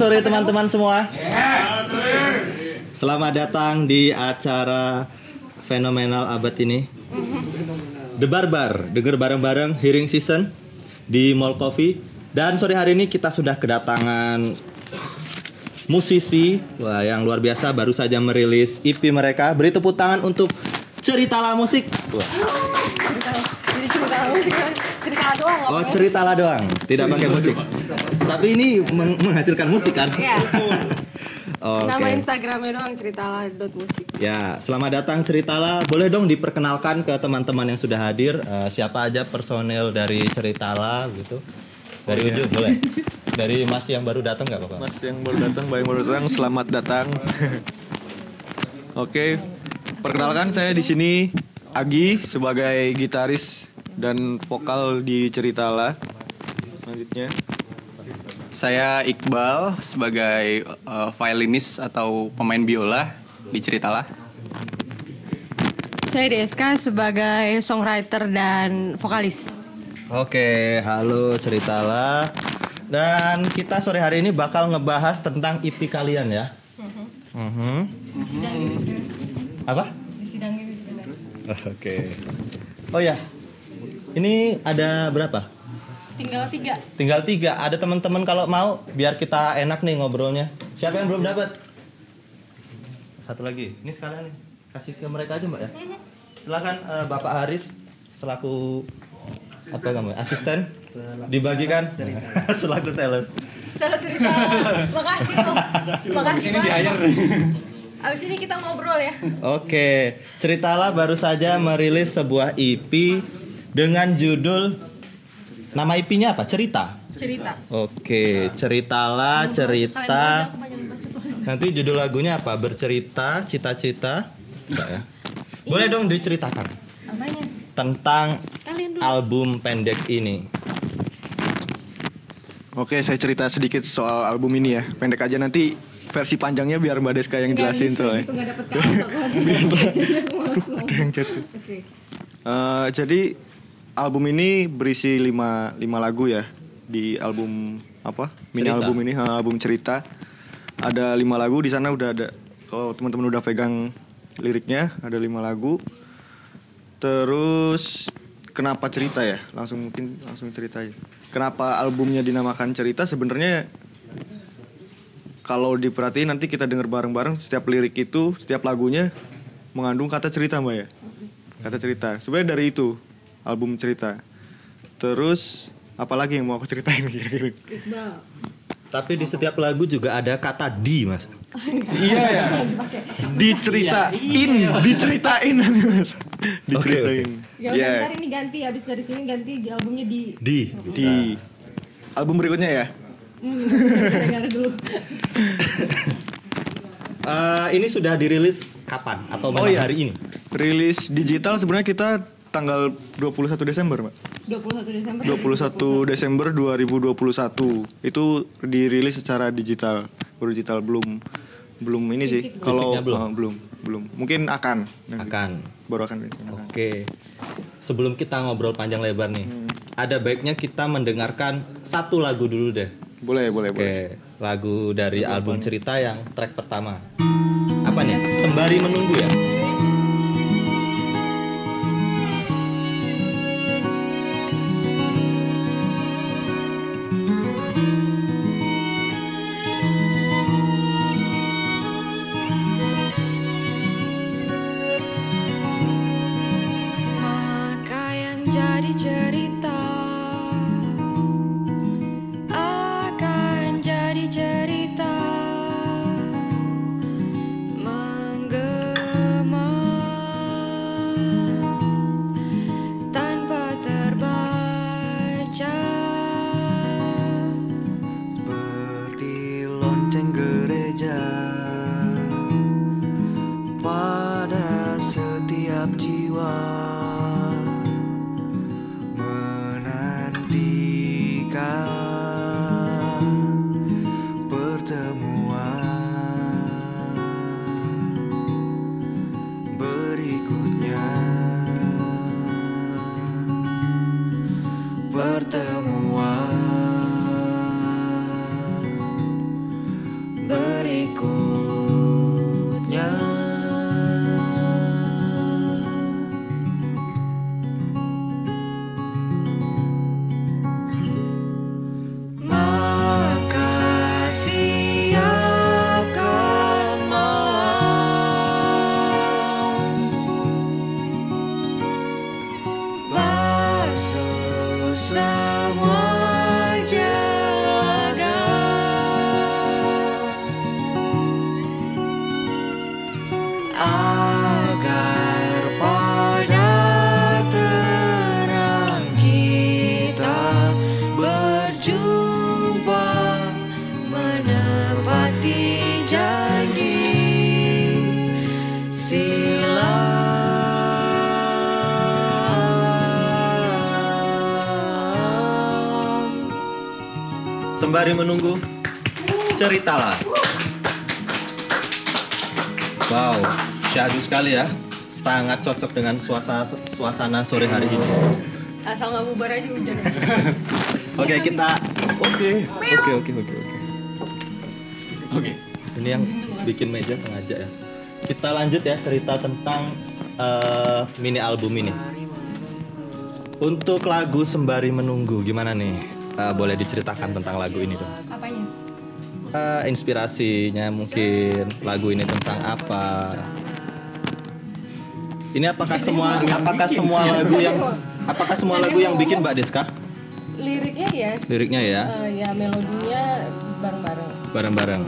Sore teman-teman semua. Selamat datang di acara fenomenal abad ini. The Barbar, denger bareng-bareng Hearing Season di Mall Coffee. Dan sore hari ini kita sudah kedatangan musisi wah yang luar biasa baru saja merilis EP mereka. Beri tepuk tangan untuk Ceritalah Musik. Wah. Jadi cerita cerita doang Oh ceritalah doang, tidak pakai musik. Tapi ini meng- menghasilkan musik kan? Iya. Oke. Nama Instagramnya doang ceritalah dot musik. Ya, selamat datang Ceritala. Boleh dong diperkenalkan ke teman-teman yang sudah hadir. Eh, siapa aja personel dari Ceritala gitu? Dari ujung boleh. Dari Mas yang baru datang nggak apa-apa? Mas yang baru datang, yang baru datang, selamat datang. Oke, perkenalkan saya di sini Agi sebagai gitaris dan vokal di Ceritala. Selanjutnya, Saya Iqbal sebagai uh, violinis atau pemain biola di Ceritalah. Saya DSK sebagai songwriter dan vokalis. Oke, halo Ceritala. Dan kita sore hari ini bakal ngebahas tentang EP kalian ya. Mhm. Apa? Oke. Oh ya, ini ada berapa? Tinggal tiga. Tinggal tiga. Ada teman-teman kalau mau biar kita enak nih ngobrolnya. Siapa yang belum dapat? Satu lagi. Ini sekalian nih. Kasih ke mereka aja mbak ya. Silakan eh, Bapak Haris selaku apa kamu? Asisten dibagikan selaku sales. Salah cerita. Makasih loh. Makasih. Ini di Abis ini kita ngobrol ya. Oke, Ceritalah baru saja merilis sebuah EP dengan judul nama EP-nya apa? Cerita. Cerita. Oke, ceritalah cerita. Nanti judul lagunya apa? Bercerita, cita-cita. Ya? Boleh dong diceritakan Apanya? tentang album pendek ini. oke saya cerita sedikit soal album ini ya. Pendek aja nanti versi panjangnya biar Mbak Deska yang jelasin soalnya. Itu nggak dapet kabar. Ada yang jatuh. Oke. Eh, jadi album ini berisi lima, lima lagu ya. Di album apa? Mini Cerita. album ini album cerita. Ada lima lagu di sana udah ada kalau teman-teman udah pegang liriknya ada lima lagu. Terus kenapa cerita ya? Langsung mungkin langsung cerita aja kenapa albumnya dinamakan cerita? Sebenarnya kalau diperhatiin nanti kita dengar bareng-bareng setiap lirik itu setiap lagunya mengandung kata cerita mbak ya? Kata cerita. Sebenarnya dari itu album cerita. Terus apalagi yang mau aku ceritain kira-kira? Iqbal. Tapi di setiap lagu juga ada kata di, Mas. iya ya diceritain diceritain nanti mas diceritain. Ya udah ya ntar ini ganti abis dari sini ganti di albumnya di. Di. di. Album berikutnya ya? Hmm, dulu. Eh, ini sudah dirilis kapan? Atau Oh, iya. hari ini? rilis digital sebenarnya kita tanggal 21 Desember mbak 21 Desember. 21 Desember 2021 itu dirilis secara digital baru digital belum belum ini sih kalau belum? ah, belum belum mungkin akan nanti. Akan. baru akan akan. Oke. Sebelum kita ngobrol panjang lebar nih, ada baiknya kita mendengarkan satu lagu dulu deh. boleh boleh boleh Oke, lagu dari album cerita yang track pertama. Apa nih? Sembari menunggu ya. Sembari menunggu ceritalah. Wow, syahdu sekali ya. Sangat cocok dengan suasana suasana sore hari ini. Asal nggak bubar aja hujan. Oke, kita Oke, oke, oke, oke, oke. Oke. Ini yang bikin meja sengaja ya. Kita lanjut ya cerita tentang eh, mini album ini. Untuk lagu Sembari Menunggu, gimana nih? Eh, boleh diceritakan tentang lagu ini dong? Apanya? Eh, inspirasinya mungkin lagu ini tentang apa? Ini apakah semua apakah semua lagu yang apakah semua lagu yang bikin Mbak Deska? Liriknya yes. Liriknya ya, Eh, ya melodinya bareng-bareng. bareng-bareng.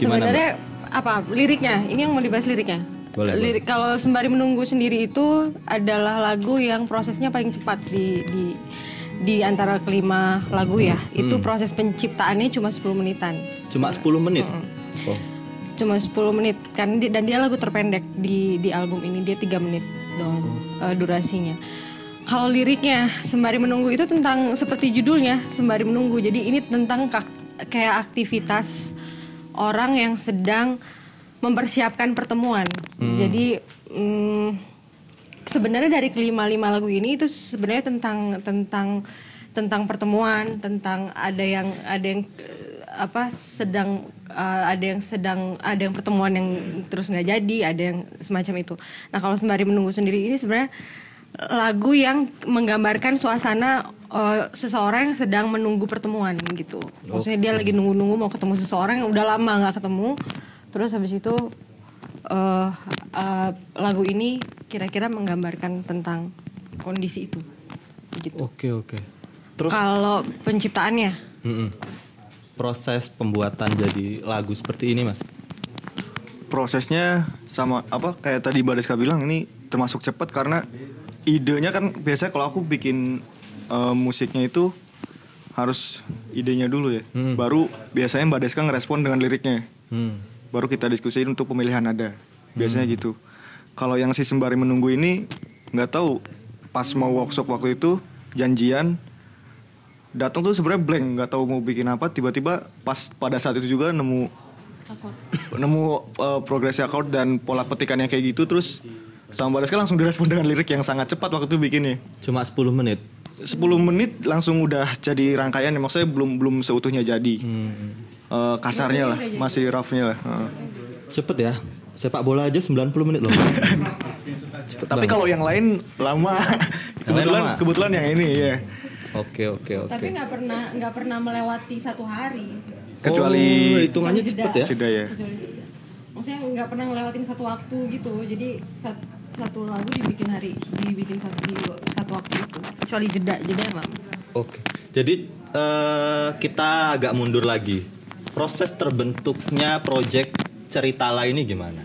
Gimana, Sebenarnya apa liriknya? Ini yang mau dibahas liriknya. Boleh, Lirik kalau sembari menunggu sendiri itu adalah lagu yang prosesnya paling cepat di di di antara kelima lagu ya. Itu proses penciptaannya cuma 10 menitan. Cuma 10 menit. Oh. Cuma 10 menit kan dan dia lagu terpendek di di album ini dia 3 menit doang eh, durasinya. Kalau liriknya sembari menunggu itu tentang seperti judulnya sembari menunggu. Jadi ini tentang kak- kayak aktivitas orang yang sedang mempersiapkan pertemuan. Jadi mm, sebenarnya dari kelima lima lagu ini itu sebenarnya tentang tentang tentang pertemuan, tentang ada yang ada yang eh, apa sedang eh, ada yang sedang ada yang pertemuan yang terus nggak jadi, ada yang semacam itu. Nah kalau sembari menunggu sendiri ini sebenarnya lagu yang menggambarkan suasana eh, seseorang yang sedang menunggu pertemuan gitu. Maksudnya dia lagi nunggu-nunggu mau ketemu seseorang yang udah lama nggak ketemu. Terus habis itu eh eh, lagu ini kira-kira menggambarkan tentang kondisi itu. Gitu. Oke, oke. Terus Kalau penciptaannya Mm-mm. proses pembuatan jadi lagu seperti ini, Mas. prosesnya sama apa kayak tadi Badeska bilang ini termasuk cepat karena idenya kan biasanya kalau aku bikin eh, musiknya itu harus idenya dulu ya. Baru biasanya Mbak Deska ngerespon dengan liriknya. Hmm. Baru kita diskusiin untuk pemilihan nada. Biasanya gitu. Kalau yang si sembari menunggu ini nggak tahu. Pas mau workshop waktu itu janjian datang tuh sebenarnya blank nggak tahu mau bikin apa. Tiba-tiba pas pada saat itu juga nemu nemu uh, progresi akord dan pola petikan yang kayak gitu terus sama Badeska langsung direspon dengan lirik yang sangat cepat waktu itu bikinnya. Cuma 10 menit. 10 menit langsung udah jadi rangkaian maksudnya belum belum seutuhnya jadi Eh, kasarnya lah masih roughnya lah Heeh. Cepet ya. Sepak bola aja 90 menit loh. tapi kalau yang lain lama kebetulan lama? kebetulan yang ini ya Oke, oke, oke. tapi nggak pernah nggak pernah melewati satu hari. kecuali Oh, hitungannya cepet jeda. ya. jeda ya Kecuali jeda. Maksudnya nggak pernah ngelewatin satu waktu gitu. Jadi sat- satu lagu dibikin hari dibikin satu di satu waktu itu. Kecuali jeda jeda lama. Oke. Jadi eh, kita agak mundur lagi. Proses terbentuknya project cerita lah ini gimana?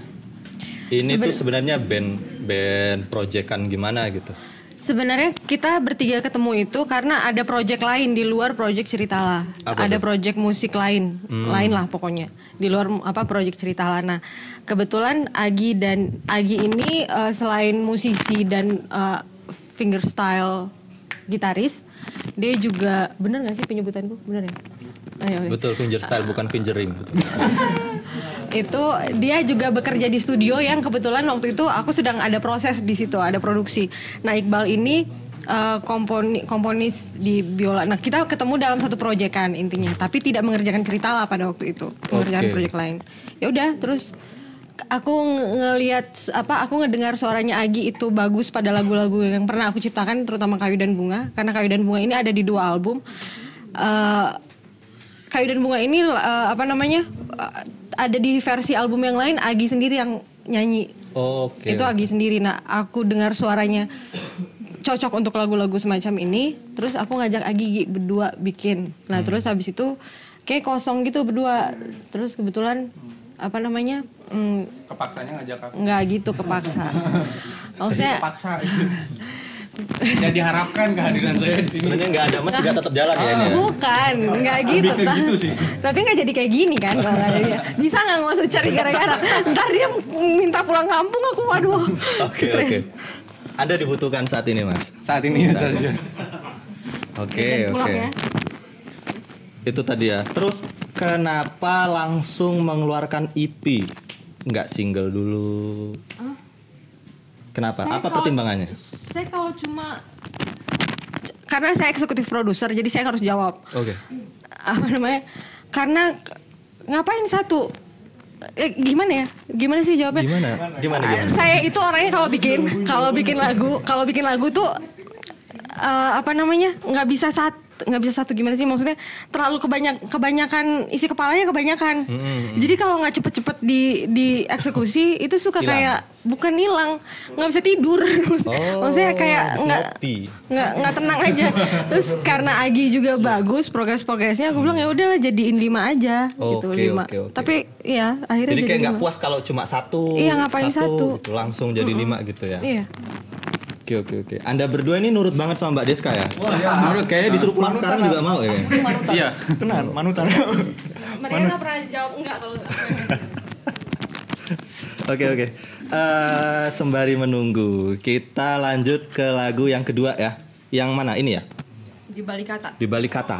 Ini tuh sebenarnya band band proyekan gimana gitu. Sebenarnya kita bertiga ketemu itu karena ada project lain di luar project ceritalah. Apa ada project musik lain, lain lah pokoknya. Di luar apa project ceritalah. Nah, kebetulan Agi dan Agi ini eh, selain musisi dan eh, fingerstyle gitaris, dia juga bener gak sih penyebutanku? Bener ya? Ayo. Betul finger style bukan fingering. Betul. itu dia juga bekerja di studio yang kebetulan waktu itu aku sedang ada proses di situ ada produksi nah Iqbal ini eh, komponi komponis di biola nah kita ketemu dalam satu proyek kan intinya tapi tidak mengerjakan cerita lah pada waktu itu mengerjakan Oke. proyek lain ya udah terus aku nge- ngelihat apa aku ngedengar suaranya Agi itu bagus pada lagu-lagu yang pernah aku ciptakan terutama Kayu dan Bunga karena Kayu dan Bunga ini ada di dua album Eh, Kayu dan Bunga ini eh, apa namanya eh, ada di versi album yang lain Agi sendiri yang nyanyi Oke. itu Agi sendiri nah aku dengar suaranya cocok untuk lagu-lagu semacam ini terus aku ngajak Agi Gi, berdua bikin nah terus habis itu kayak kosong gitu berdua terus kebetulan apa namanya mm, Kepaksanya ngajak aku. nggak gitu kepaksa maksudnya Paksa. Tidak diharapkan kehadiran saya di sini. Sebenarnya nggak ada mas juga tetap jalan ya ini ya. Bukan, nggak gitu. Gitu sih. Tapi nggak jadi kayak gini kan kalau nggak ada dia. Bisa nggak nggak usah cari gara-gara. Ntar dia minta pulang kampung aku waduh. Oke oke. Anda dibutuhkan saat ini mas. Saat ini saja. Oke Pulang oke. ya. Itu tadi ya. Terus kenapa langsung mengeluarkan EP? Nggak single dulu. Kenapa? Saya Apa kalau- pertimbangannya? Saya kalau cuma karena saya eksekutif produser, jadi saya harus jawab. Oke. Apa namanya? Karena ngapain satu? Eh, gimana ya? Gimana sih jawabnya? Gimana? Gimana gimana? Saya itu orangnya kalau bikin kalau bikin lagu, kalau bikin lagu tuh eh, apa namanya? nggak bisa satu nggak bisa satu gimana sih? Maksudnya terlalu kebanyak kebanyakan isi kepalanya kebanyakan. Jadi kalau nggak cepet-cepet di di eksekusi itu suka Hilang. kayak bukan hilang nggak bisa tidur. Oh, maksudnya kayak nggak nggak nggak tenang aja. Terus karena Agi juga bagus progres progresnya aku bilang ya udahlah jadiin lima aja. Gitu Oke, lima. oke, oke. tapi ya akhirnya Jadi jadi, kayak nggak puas kalau cuma satu. Iya, ngapain satu? gitu, langsung jadi lima gitu ya. iya Oke oke oke. Anda berdua ini nurut banget sama Mbak Deska ya? Nurut kayaknya disuruh pulang sekarang juga mau ya. kayaknya. Iya. Tenan, manutan. mereka nggak pernah jawab enggak kalau Oke oke. Eh, sembari menunggu, kita lanjut ke lagu yang kedua ya. Yang mana ini ya? di balik kata Di balik kata.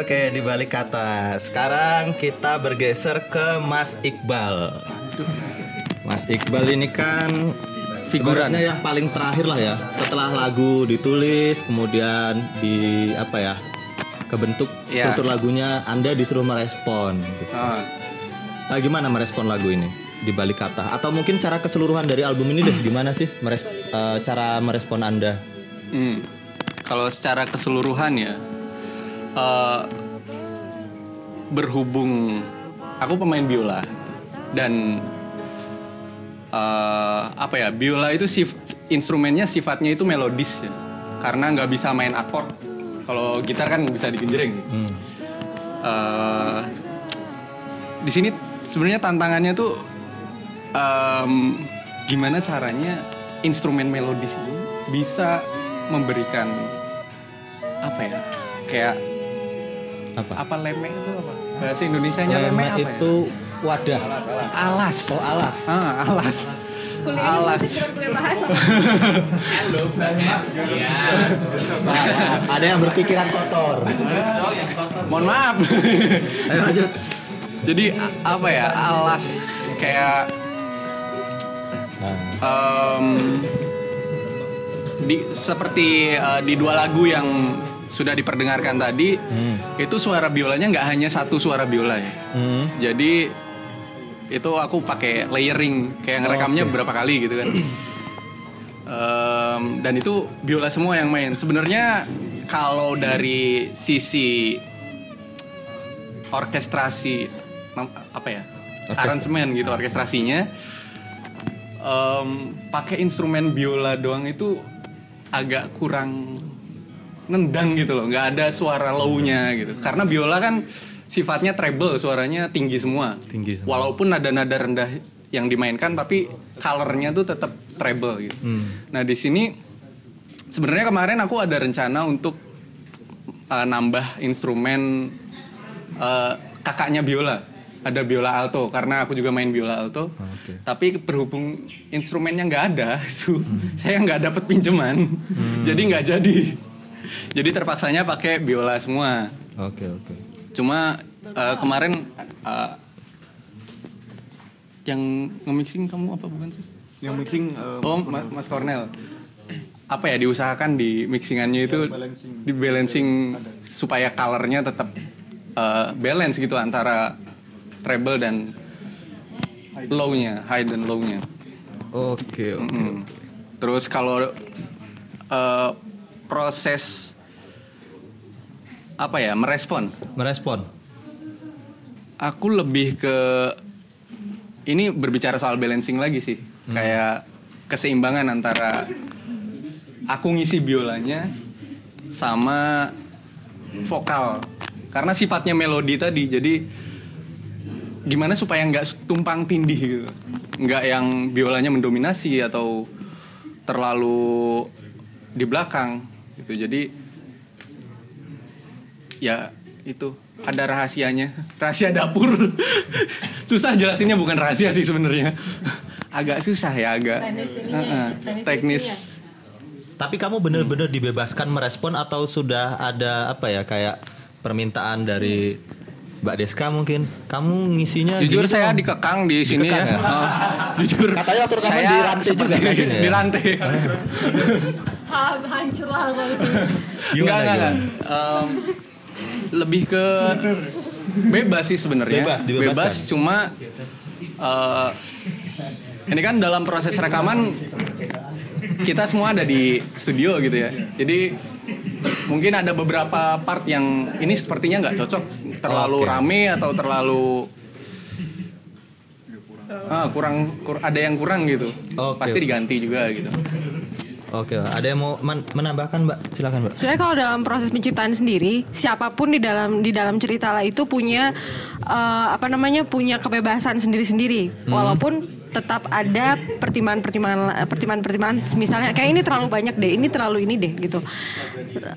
Oke di balik kata. Sekarang kita bergeser ke Mas Iqbal. Mas Iqbal ini kan Figuran. ibaratnya yang paling terakhir lah ya. Setelah lagu ditulis, kemudian di apa ya kebentuk Iya. struktur lagunya, Anda disuruh merespon. Gitu. Ah, Nah, gimana merespon lagu ini di balik kata? Atau mungkin secara keseluruhan dari album ini deh, gimana sih meres- eh, cara merespon Anda? hmm. Kalau secara keseluruhan ya, eh, berhubung aku pemain biola dan eh, apa ya biola itu sif instrumennya sifatnya itu melodis ya, karena nggak bisa main akord. Kalau gitar kan bisa digenjreng. Hmm. Eh, di sini sebenarnya tantangannya tuh em, gimana caranya instrumen melodis ini bisa memberikan apa ya kayak Apa? apa lemek itu apa? Bahasa Indonesia-nya lemek Lemek apa itu wadah. ya alas. Oh, alas. ah, alas. Alas. Ada yang berpikiran kotor. mohon maaf. Ayo lanjut. jadi apa ya? Alas kayak em, di seperti eh, di dua lagu yang sudah diperdengarkan tadi itu suara biolanya nggak hanya satu suara biola ya. Hmm. jadi itu aku pakai layering kayak ngerekamnya beberapa kali gitu kan. Em, dan itu biola semua yang main. Sebenarnya kalau dari sisi orkestrasi apa ya aransemen gitu orkestrasinya em, pakai instrumen biola doang itu agak kurang nendang gitu loh. Nggak ada suara low-nya gitu. Karena biola kan sifatnya treble suaranya tinggi semua. Tinggi semua. walaupun nada-nada rendah yang dimainkan tapi colornya tuh tetap treble gitu. Nah di sini sebenarnya kemarin aku ada rencana untuk uh, nambah instrumen uh, kakaknya biola. Ada biola alto karena aku juga main biola alto. Oke. tapi berhubung instrumennya nggak ada itu saya nggak dapat pinjaman. Jadi nggak jadi jadi terpaksanya pakai biola semua Oke, oke. cuma uh, kemarin uh, yang nge-mixing kamu apa bukan sih Yang mixing eh, Oh, Ma- Mas Cornel. Apa ya diusahakan di mixingannya itu di balancing supaya colornya tetap uh, balance gitu antara treble dan low-nya, high dan low-nya. Oke, oke. Mm. Terus kalau uh, proses apa ya merespon, Merespon. aku lebih ke ini berbicara soal balancing lagi sih. Kayak keseimbangan antara aku ngisi biolanya sama vokal. Karena sifatnya melodi tadi jadi gimana supaya nggak tumpang tindih gitu. Nggak yang biolanya mendominasi atau terlalu di belakang gitu. Jadi ya itu ada rahasianya. Rahasia dapur. Susah jelasinnya bukan rahasia sih sebenarnya. Agak susah ya agak. Heeh, teknis. Tapi kamu bener-bener dibebaskan merespon atau sudah ada apa ya kayak permintaan dari Mbak Deska mungkin? Kamu ngisinya jujur gini saya dong. dikekang di sini Dikekang ya, ya? Heeh. jujur Katanya waktu rekaman saya di rantai juga kan ini ya? di rantai hancur lah kalau enggak enggak. Em, lebih ke bebas sih sebenarnya Bebas, dibebaskan. bebas cuma eh, ini kan dalam proses rekaman kita semua ada di studio gitu ya jadi mungkin ada beberapa part yang ini sepertinya nggak cocok terlalu Oke. rame atau terlalu ah, kurang kur- ada yang kurang gitu Oke, pasti diganti juga gitu Oke, ada yang mau men- menambahkan Mbak? Silakan Mbak. Sebenarnya kalau dalam proses penciptaan sendiri, siapa pun di dalam di dalam cerita lah itu punya eh, apa namanya punya kebebasan sendiri-sendiri, walaupun tetap ada pertimbangan-pertimbangan pertimbangan-pertimbangan misalnya kayak ini terlalu banyak deh, ini terlalu ini deh gitu.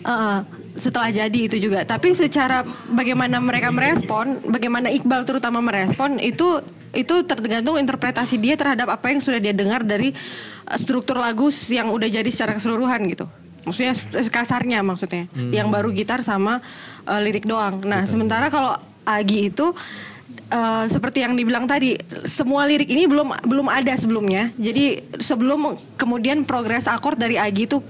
Eh, setelah jadi itu juga, tapi secara bagaimana mereka merespon, bagaimana Iqbal terutama merespon itu itu tergantung interpretasi dia terhadap apa yang sudah dia dengar dari eh, struktur lagu yang udah jadi secara keseluruhan gitu. Maksudnya kasarnya maksudnya. Yang baru gitar sama eh, lirik doang. Nah, sementara kalau Agi itu eh, seperti yang dibilang tadi, semua lirik ini belum belum ada sebelumnya. Jadi sebelum kemudian progres akord dari Agi itu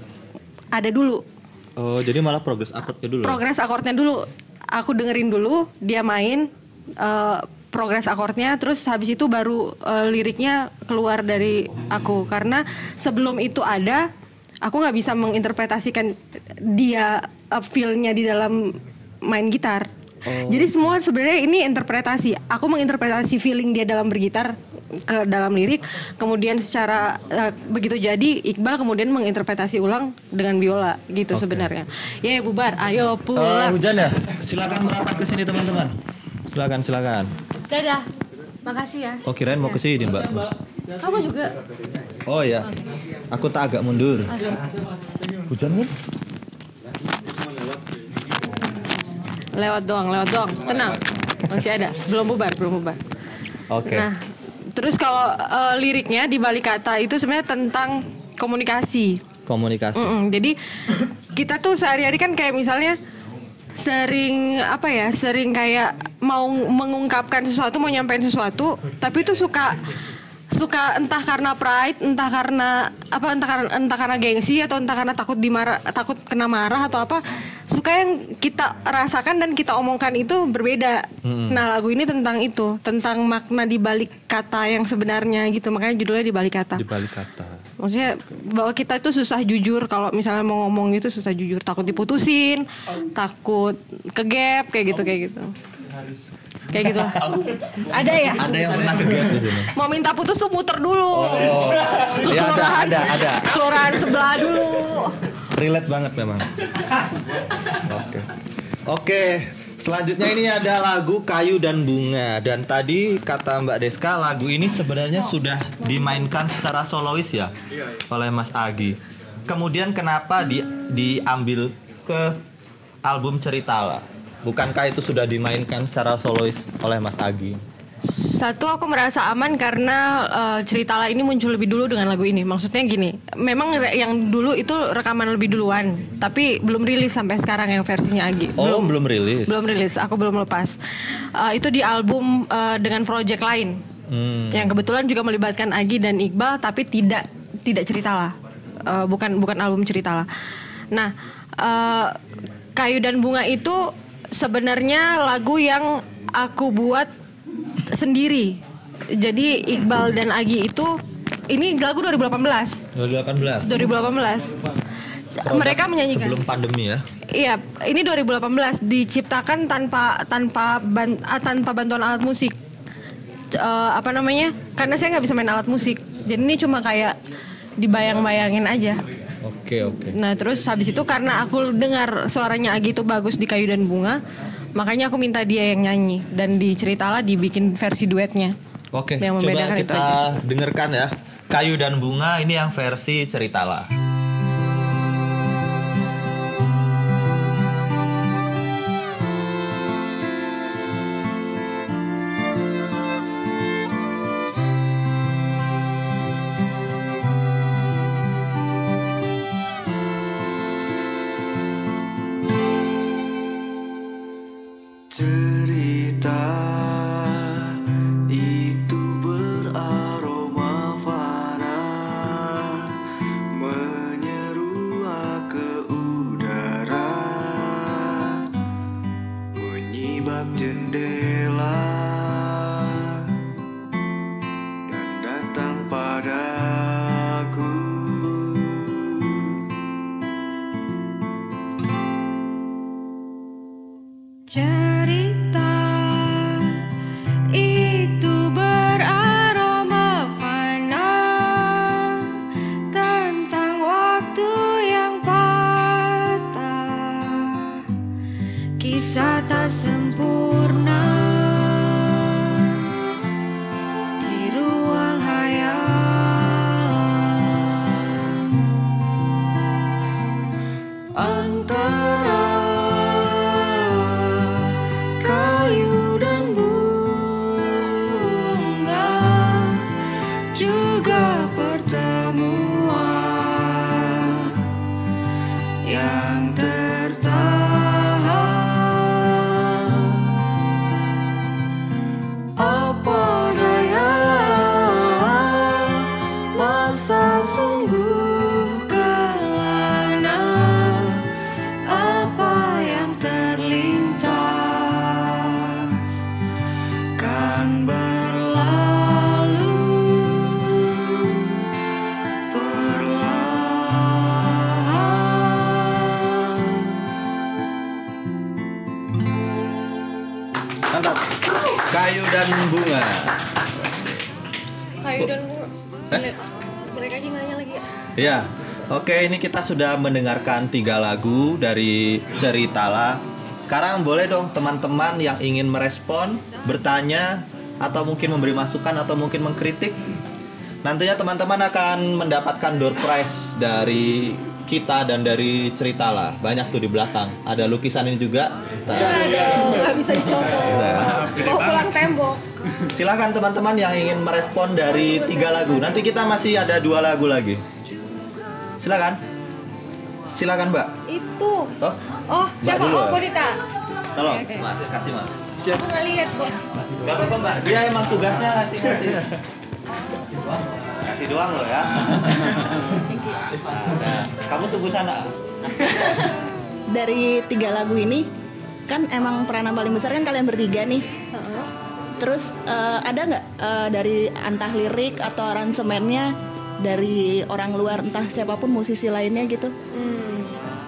ada dulu. Oh, jadi malah progres akordnya dulu. ya? Progres akordnya dulu aku dengerin dulu, dia main eh, progres akordnya terus habis itu baru eh, liriknya keluar dari aku karena sebelum itu ada aku nggak bisa menginterpretasikan dia uh, feel-nya di dalam main gitar. Jadi semua sebenarnya ini interpretasi. Aku menginterpretasi feeling dia dalam bergitar ke dalam lirik, kemudian secara uh, begitu jadi Iqbal kemudian menginterpretasi ulang dengan biola gitu sebenarnya. Ya bubar, ayo Eh, pulang. hujan ya? Silakan merapat ke sini teman-teman. Silakan, silakan. Dadah. Makasih ya. Oh kirain mau ke sini mbak. Kamu juga. Oh ya, aku tak agak mundur. Oke. Hujan kan? Lewat doang, lewat doang. Tenang. Masih ada. Belum bubar, belum bubar. Oke. Nah, terus kalau eh, liriknya di balik kata itu sebenarnya tentang komunikasi. Komunikasi. Mm-mm, jadi kita tuh sehari-hari kan kayak misalnya sering apa ya sering kayak mau mengungkapkan sesuatu mau nyampein sesuatu tapi itu suka suka entah karena pride entah karena apa entah karena entah karena gengsi atau entah karena takut dimarah takut kena marah atau apa suka yang kita rasakan dan kita omongkan itu berbeda. Nah lagu ini tentang itu tentang makna di balik kata yang sebenarnya gitu. Makanya judulnya di balik kata. Di balik kata. Maksudnya bahwa kita itu susah jujur. Kalau misalnya mau ngomong itu susah jujur, takut diputusin, takut ke gap kayak gitu kayak gitu. Kayak gitu. Ada ya? Ada yang pernah ke gap di sini. Mau minta putus tuh muter dulu. Ke Iya, ada, ada, ada. Kelurahan sebelah dulu. Relate banget memang. Oke. Oke, selanjutnya ini ada lagu Kayu dan Bunga dan tadi kata Mbak Deska lagu ini sebenarnya sudah dimainkan secara solois ya oleh Mas Agi. Kemudian kenapa di diambil ke album Ceritala? Bukankah itu sudah dimainkan secara solois oleh Mas Agi? Satu aku merasa aman karena eh, cerita ini muncul lebih dulu dengan lagu ini. Maksudnya gini, memang yang dulu itu rekaman lebih duluan, tapi belum rilis sampai sekarang yang versinya Agi. Oh, belum, rilis. Belum rilis, aku belum lepas. Eh, itu di album eh, dengan project lain. Hmm. Yang kebetulan juga melibatkan Agi dan Iqbal tapi tidak tidak cerita lah. Eh, bukan bukan album cerita lah. Nah, eh, Kayu dan Bunga itu sebenarnya lagu yang aku buat sendiri. Jadi Iqbal dan Agi itu ini lagu 2018. 2018. 2018. Mereka menyanyikan. Sebelum pandemi ya. Iya, ini 2018 diciptakan tanpa tanpa ban- ah, tanpa bantuan alat musik. Eh, apa namanya? Karena saya nggak bisa main alat musik. Jadi ini cuma kayak dibayang-bayangin aja. Oke, oke. Nah, terus habis itu karena aku dengar suaranya Agi itu bagus di Kayu dan Bunga, makanya aku minta dia yang nyanyi dan diceritalah dibikin versi duetnya. Oke, Yang coba itu kita aja. dengarkan ya. Kayu dan bunga ini yang versi ceritalah. Ya. Ya. Oke, ini kita sudah mendengarkan tiga lagu dari Ceritala. Sekarang boleh dong teman-teman yang ingin merespon bertanya atau mungkin memberi masukan atau mungkin mengkritik nantinya teman-teman akan mendapatkan door prize dari kita dan dari cerita lah banyak tuh di belakang ada lukisan ini juga Nah, Aduh, nggak bisa dicoba. Mau pulang tembok. silakan teman-teman yang ingin merespon dari tiga lagu nanti kita masih ada dua lagu lagi silakan silakan mbak Itu. oh Oh, siapa? dulu Oh? Bonita. tolong Oke, oke. mas kasih mas Aku nggak lihat kok. Gak apa-apa mbak, dia emang tugasnya ngasih ngasih Kasih doang loh ya nah, Kamu tunggu sana dari tiga lagu ini kan emang peranan paling besar kan kalian bertiga nih. Terus eh, ada nggak eh, dari entah lirik atau aransemennya dari orang luar entah siapa pun musisi lainnya gitu?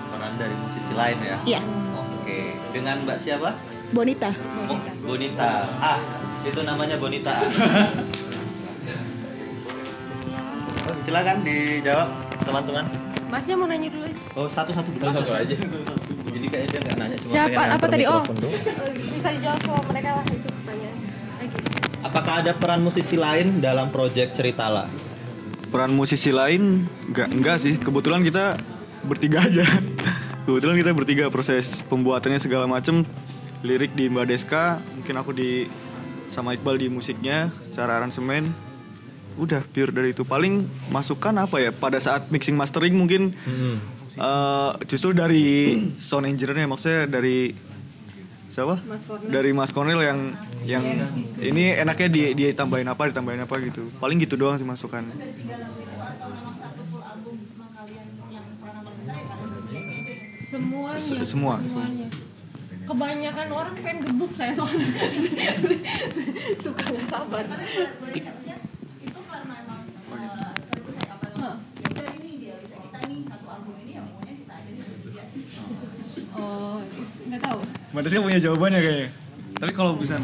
Peran dari musisi lain ya Iya, Oke, dengan mbak siapa? Bonita. Oh, Bonita Ah, itu namanya Bonita A. Silakan dijawab teman-teman Masnya mau nanya dulu aja. Oh satu-satu satu aja Jadi kayaknya dia nggak nanya cuma Siapa? Apa tadi? Oh. Bisa dijawab sama mereka lah itu tanya. Lagi. Apakah ada peran musisi lain dalam proyek Ceritala? Peran musisi lain enggak enggak sih. Kebetulan kita bertiga aja. Kebetulan kita bertiga proses pembuatannya segala macem lirik di Mbak Deska, mungkin aku di sama Iqbal di musiknya secara aransemen. Udah pure dari itu. Paling masukan apa ya? Pada saat mixing mastering mungkin eh, justru dari sound engineer-nya maksudnya dari siapa? Dari Mas Cornel yang yang ini enaknya dia dia tambahin apa ditambahin apa gitu. Paling gitu doang sih masukan. Semuanya. Se- semua. Semuanya. Kebanyakan orang pengen gebuk saya soalnya. Suka nggak sabar. Oh, nggak tahu. Mbak Deska punya jawabannya kayaknya. Tapi kalau bisa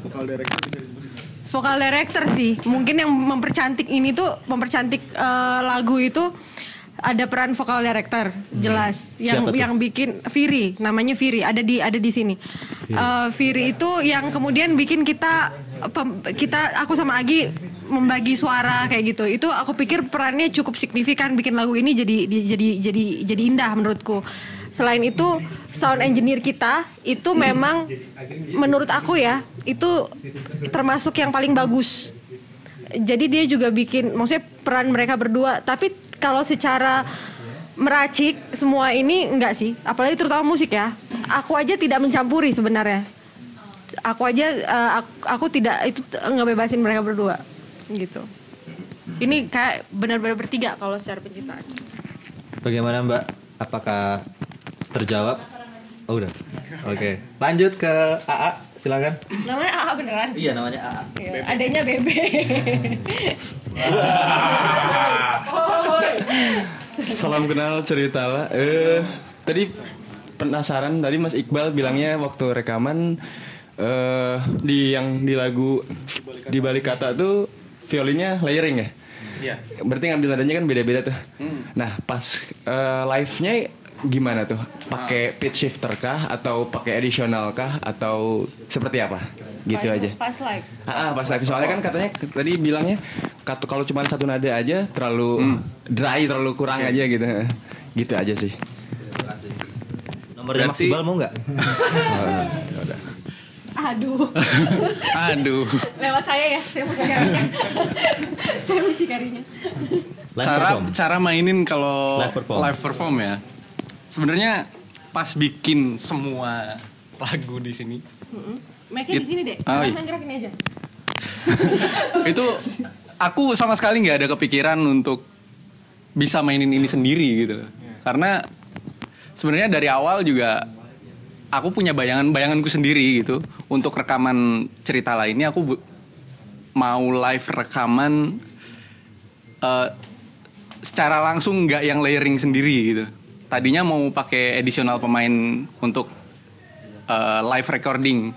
vokal director bisa disebutin. Vokal director sih, mungkin yang mempercantik ini tuh mempercantik eh, lagu itu ada peran vokal director jelas yang Siapa tuh? yang bikin Viri namanya Viri ada di ada di sini Eh, Viri itu yang kemudian bikin kita pem- kita aku sama Agi membagi suara kayak gitu. Itu aku pikir perannya cukup signifikan bikin lagu ini jadi di- jadi jadi jadi indah menurutku. Selain itu sound engineer kita itu memang menurut aku ya itu termasuk yang paling bagus. Jadi dia juga bikin maksudnya peran mereka berdua. Tapi kalau secara meracik semua ini enggak sih. Apalagi terutama musik ya. Aku aja tidak mencampuri sebenarnya. Aku aja eh, aku, aku tidak itu ngebebasin mereka berdua gitu ini kayak benar-benar bertiga kalau secara penciptaan Bagaimana Mbak? Apakah terjawab? Oh udah. Oke. Lanjut ke AA, silakan. namanya AA beneran Iya namanya AA. Ya, adanya Bebe Salam kenal cerita lah. Eh, tadi penasaran tadi Mas Iqbal bilangnya waktu rekaman eh di yang di lagu di balik kata tuh violinnya layering ya. Iya. Berarti ngambil nadanya kan beda-beda tuh. Nah, pas eh, live-nya gimana tuh? Pakai pitch shifter kah atau pakai additional kah atau seperti apa? Gitu Pas- aja. pas live Ah, ah, pas live soalnya kan katanya tadi bilangnya kalau cuma satu nada aja terlalu dry, terlalu kurang aja gitu. Gitu aja sih. Nomornya Mas Berarti- Iqbal mau nggak? aduh Aduh. lewat saya ya saya mau cikarinya saya mau cikarinya Live cara perform. cara mainin kalau Live perform. live perform ya. Sebenarnya pas bikin semua lagu di sini Mic-nya di sini deh Oh, iya. main gerakin aja itu aku sama sekali nggak ada kepikiran untuk bisa mainin ini sendiri gitu loh. karena sebenarnya dari awal juga aku punya bayangan bayanganku sendiri gitu. Untuk rekaman cerita lainnya aku mau live rekaman eh, secara langsung nggak yang layering sendiri gitu. Tadinya mau pakai additional pemain untuk eh, live recording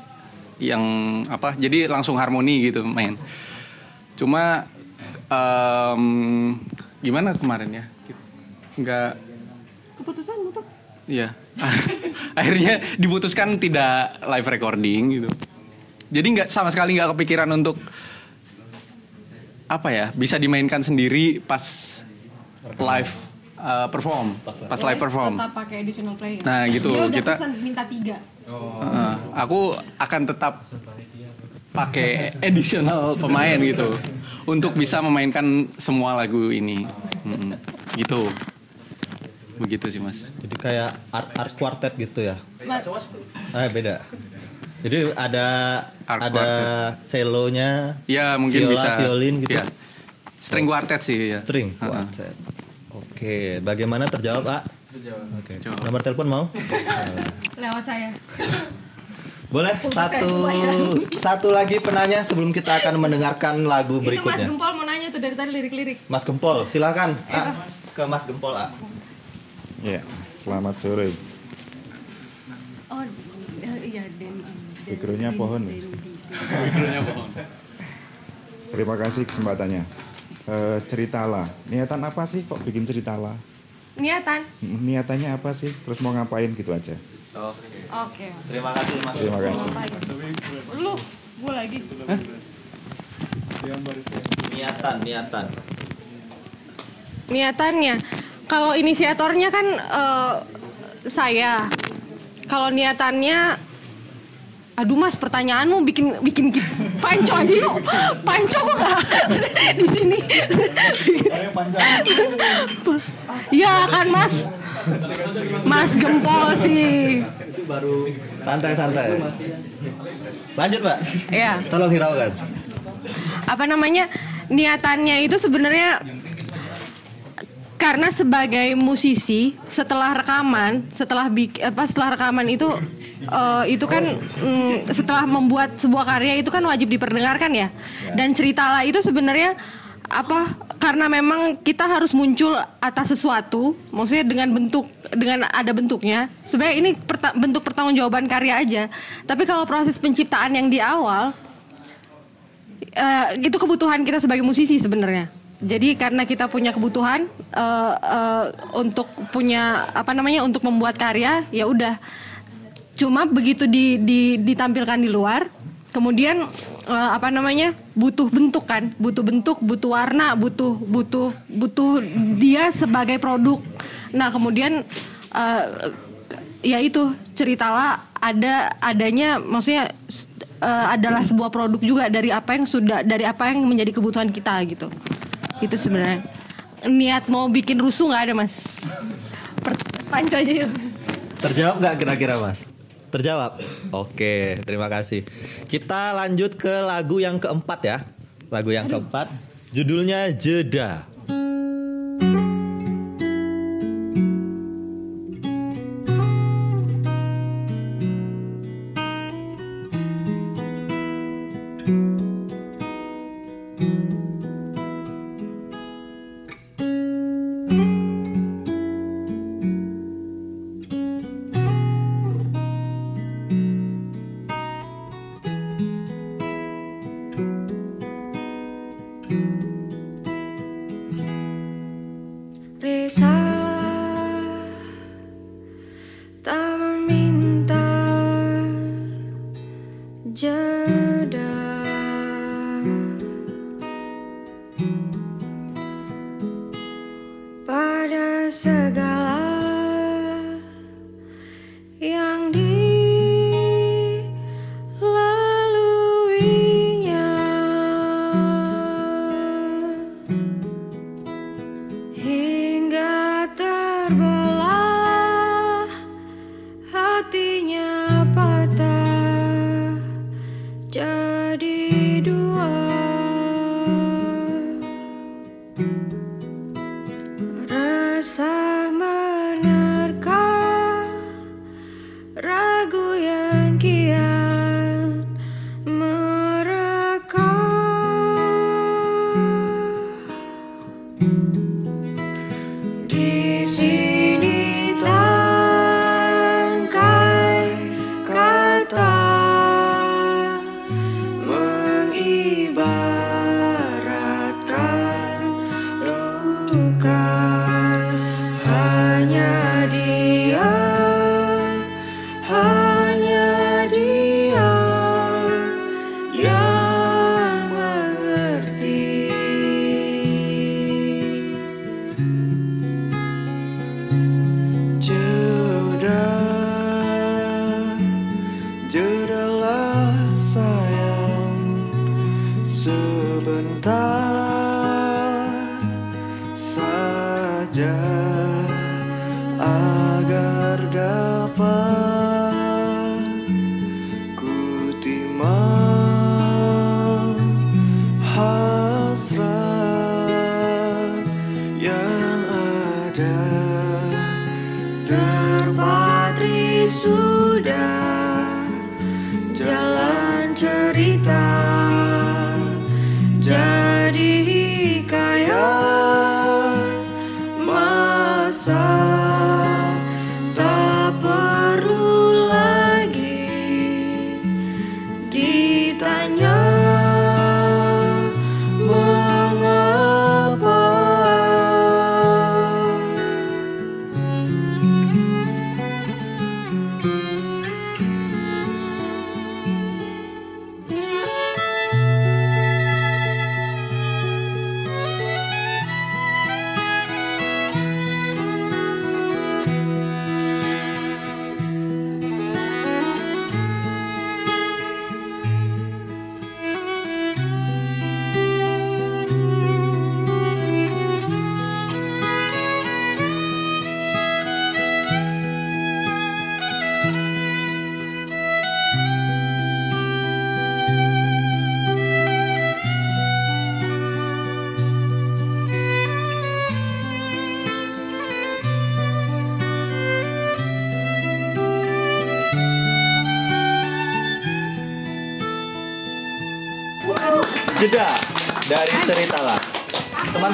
yang apa jadi langsung harmoni gitu main. Cuma em, gimana kemarin ya? Nggak keputusan tuh Iya. Akhirnya diputuskan tidak live recording gitu. jadi nggak sama sekali nggak kepikiran untuk apa ya bisa dimainkan sendiri pas live uh, perform pas live perform Tetap pakai additional player. Nah, gitu, Dia udah kita- minta tiga. Uh, aku akan tetap pakai additional pemain gitu untuk bisa memainkan semua lagu ini Mm-mm. gitu begitu sih mas Jadi kayak art art quartet gitu ya. Mas, Eh beda. Jadi ada Art ada selonya, ya mungkin viola, bisa violin gitu. ya. string quartet sih ya String quartet. Oke, bagaimana terjawab, Pak? Oke. Jawab. Nomor telepon mau? lewat saya. Boleh satu satu lagi penanya sebelum kita akan mendengarkan lagu Itu Mas berikutnya. Gempol mau nanya tuh dari tadi lirik-lirik. Mas Gempol, silakan. A. Ke Mas Gempol, A. Ya, selamat sore. Oh, iya Den. Backgroundnya pohon. Terima kasih kesempatannya. Eh, ceritalah, niatan apa sih kok bikin ceritalah? Niatan. Niatannya apa sih? Terus mau ngapain gitu aja? Oke. Terima kasih, Mas. Terima kasih. Lu, gua lagi. Niatan, niatan. Niatannya. Kalau inisiatornya kan eh, saya. Kalau niatannya Aduh mas, pertanyaanmu bikin bikin ki- panco aja yuk, panco nggak di sini? Ya kan mas, mas gempol sih. Baru santai-santai. Lanjut, Mbak. Ya. Tolong hiraukan. apa namanya niatannya itu sebenarnya karena sebagai musisi setelah rekaman setelah apa setelah rekaman itu eh, itu kan mm, setelah membuat sebuah karya itu kan wajib diperdengarkan ya. Dan ceritalah itu sebenarnya apa karena memang kita harus muncul atas sesuatu maksudnya dengan bentuk dengan ada bentuknya. Sebenarnya ini perta- bentuk pertanggungjawaban karya aja. Tapi kalau proses penciptaan yang di awal eh, itu kebutuhan kita sebagai musisi sebenarnya. Jadi karena kita punya kebutuhan eh, eh, untuk punya apa namanya untuk membuat karya, ya udah. Cuma begitu di, di- ditampilkan di luar, kemudian eh, apa namanya butuh bentuk kan, butuh bentuk, butuh warna, butuh butuh butuh dia sebagai produk. Nah kemudian eh, ya itu ceritalah ada adanya maksudnya eh, adalah sebuah produk juga dari apa yang sudah dari apa yang menjadi kebutuhan kita gitu itu sebenarnya niat mau bikin rusuh nggak ada mas Per- panco aja yuk Terjawab nggak kira-kira mas? Terjawab. Oke, terima kasih. Kita lanjut ke lagu yang keempat ya. Lagu yang keempat, judulnya Jeda.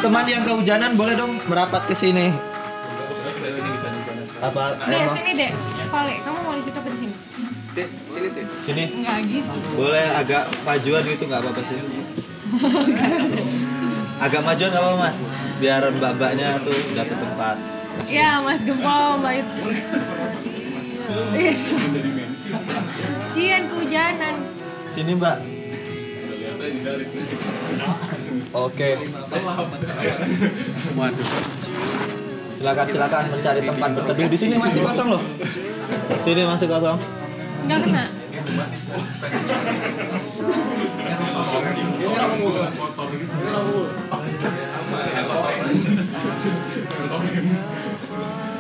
Teman-teman yang kehujanan boleh dong merapat ke sini. Apa Dek, emang sini dek. Pale, kamu mau di situ apa di sini? sini? Enggak gitu. Boleh agak majuan gitu nggak apa-apa sih. agak majuan nggak apa-apa mas. Biar mbak-mbaknya tuh dapet tempat. Ya, Mas Gempol Mbak itu. Yes. Cian kehujanan. Sini mbak. Oke. Waduh. Silakan silakan mencari tempat berteduh. Di sini masih kosong loh. Sini masih kosong. Enggak kena.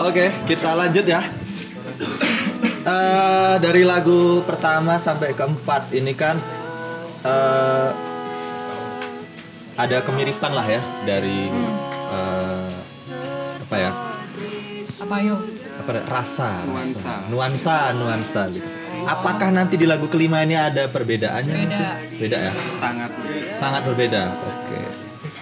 Oke, kita lanjut ya. Eh, dari lagu pertama sampai keempat ini kan eh, ada kemiripan lah ya dari eh, apa ya? Apa yo? Apa ya? rasa, Nuansa. rasa. nuansa, nuansa gitu. Apakah nanti di lagu kelima ini ada perbedaannya? Beda. Beda ya? Sangat Sangat berbeda. Oke.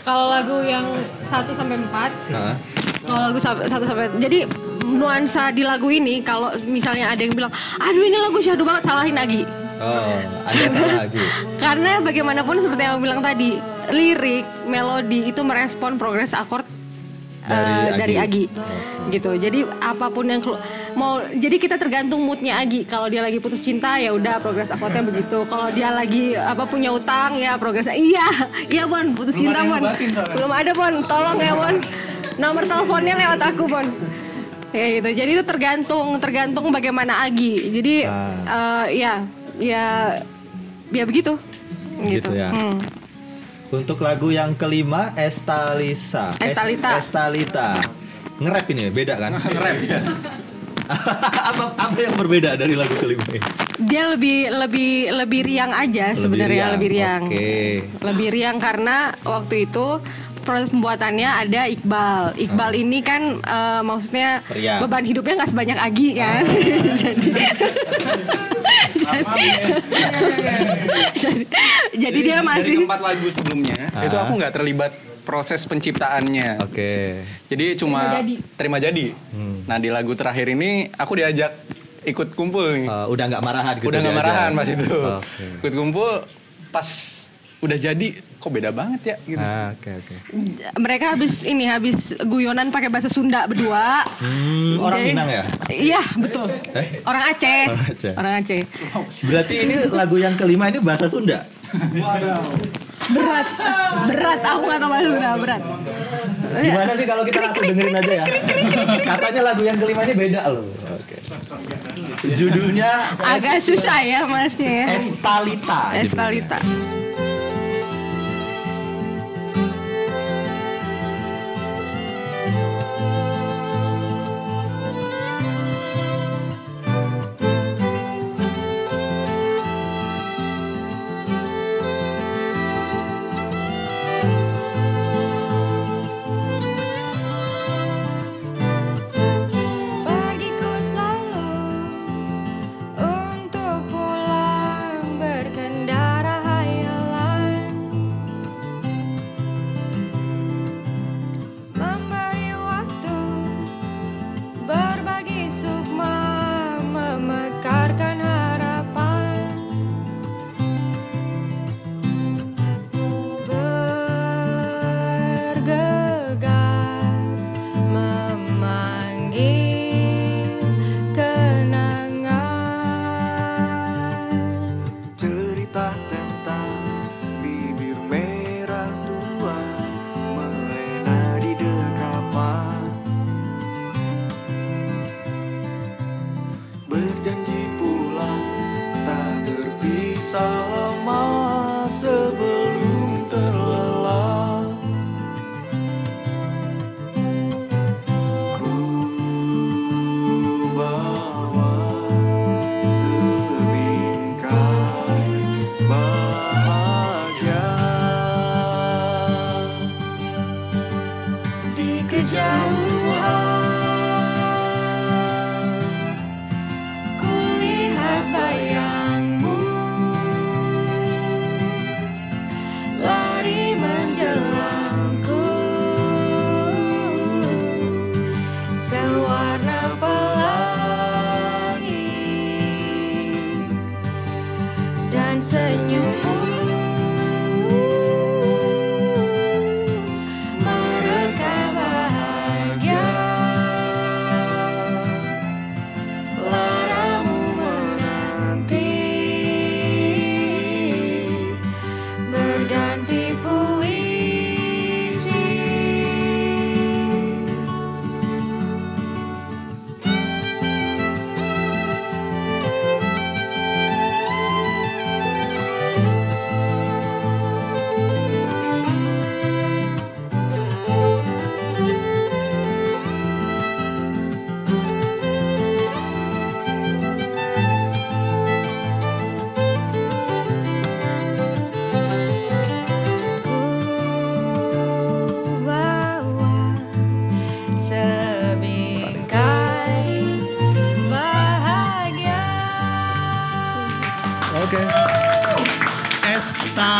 Kalau lagu yang 1 sampai 4 Nah, Kalau lagu satu sampai jadi nuansa di lagu ini kalau misalnya ada yang bilang, aduh ini lagu syahdu banget salahin lagi. oh, ada salah lagi. Karena bagaimanapun seperti yang aku bilang tadi, lirik, melodi itu merespon progres akord Dari dari Agi. Agi. Gitu. Jadi apa pun yang kelu- mau jadi kita tergantung moodnya Agi. Kalau dia lagi putus cinta ya udah progres akordnya begitu. Kalau dia lagi apa punya utang ya progresnya iya. Iya Bon, putus cinta Bon. Belum ada Bon, tolong ya Bon. Nomor teleponnya lewat aku Bon. Kayak gitu. Jadi itu tergantung tergantung bagaimana Agi. Jadi Ah. eh, ya ya ya begitu. Gitu ya. Hmm. Untuk lagu yang kelima Estalisa. Es- Estalita. Estalita. Nge-rap ini beda kan? Nge-rap ya. apa apa yang berbeda dari lagu kelima ini? Dia lebih lebih lebih riang aja sebenarnya lebih riang. Oke. Lebih riang karena waktu itu proses pembuatannya ada Iqbal. Iqbal ini kan eh, maksudnya Riang. beban hidupnya nggak sebanyak Agi kan. jadi, jadi, jadi dia Dari masih keempat lagu sebelumnya itu aku nggak terlibat proses penciptaannya. Oke. Jadi cuma Terima jadi. terima jadi. Nah di lagu terakhir ini aku diajak ikut kumpul nih. Eh, udah nggak marahan gitu udah nggak marahan pas itu. Oke. Ikut kumpul pas udah jadi kok beda banget ya gitu. Ah, Oke oke. mereka habis ini habis guyonan pakai bahasa Sunda berdua. Hmm, orang Minang ya? Iya betul. Eh? Orang Aceh. Orang Aceh. Orang Aceh. Berarti ini lagu yang kelima ini bahasa Sunda. Berat, berat. Aku nggak tahu bahasa Sunda berat. Gimana sih kalau kita langsung dengerin aja ya? Katanya lagu yang kelima ini beda loh. Oke. Judulnya Agak susah ya masnya. ya. Estalita. judulnya.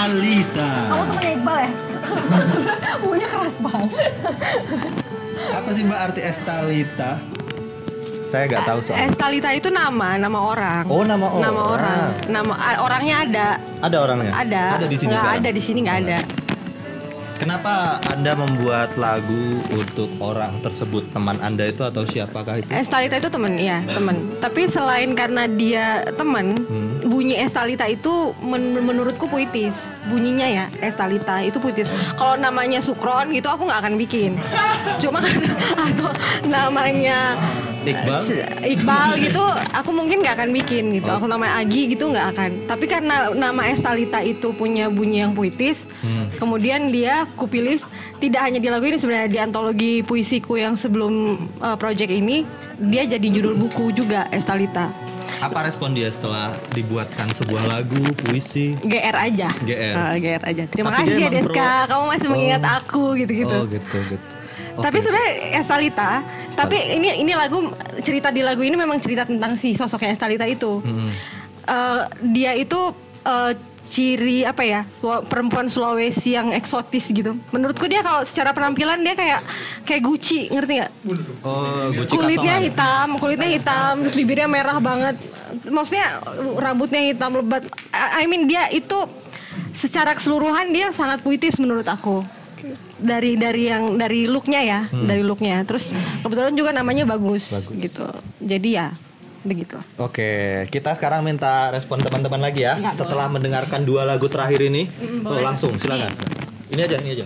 Estalita. Kamu temennya Iqbal ya? Bunyinya keras banget. Apa sih Mbak arti Estalita? Saya nggak tahu soalnya. Estalita itu nama, nama orang. Oh, nama Nama orang. orang. Nama orangnya ada. Ada orangnya? Ada. Ada di sini Nggak sekarang? ada di sini nggak ada. Kenapa Anda membuat lagu untuk orang tersebut? Teman Anda itu atau siapakah itu? Estalita itu temen, ya temen. Tapi selain karena dia temen, Hmm. Bunyi Estalita itu men- menurutku puitis. Bunyinya ya Estalita itu puitis. Kalau namanya Sukron gitu aku nggak akan bikin. Cuma atau namanya Iqbal? Iqbal gitu aku mungkin nggak akan bikin gitu. Aku namanya Agi gitu nggak akan. Tapi karena nama Estalita itu punya bunyi yang puitis, Hmm. kemudian dia kupilih tidak hanya di lagu ini sebenarnya di antologi puisiku yang sebelum uh, project ini dia jadi judul buku juga Estalita. Apa respon dia setelah dibuatkan sebuah lagu, puisi? GR aja. GR. Uh, GR aja. Terima Tapi kasih ya Deska, pro- kamu masih mengingat Oh. aku gitu-gitu. Oh gitu gitu. Tapi sebenarnya Estalita, tapi ini ini lagu cerita di lagu ini memang cerita tentang si sosoknya Estalita itu. Hmm. Eh, dia itu eh, ciri apa ya perempuan Sulawesi yang eksotis gitu. Menurutku dia kalau secara penampilan dia kayak kayak Gucci ngerti nggak? Oh, Gucci kulitnya kasongan. hitam, kulitnya hitam, terus bibirnya merah banget. Maksudnya rambutnya hitam lebat. I mean dia itu secara keseluruhan dia sangat puitis menurut aku. Dari dari yang dari looknya ya, Hmm. dari looknya. Terus kebetulan juga namanya bagus, gitu. Jadi ya begitu. Oke, kita sekarang minta respon teman-teman lagi ya. Nggak Setelah mendengarkan dua lagu terakhir ini, Mm, oh, boleh. langsung silakan. Ini aja, ini aja.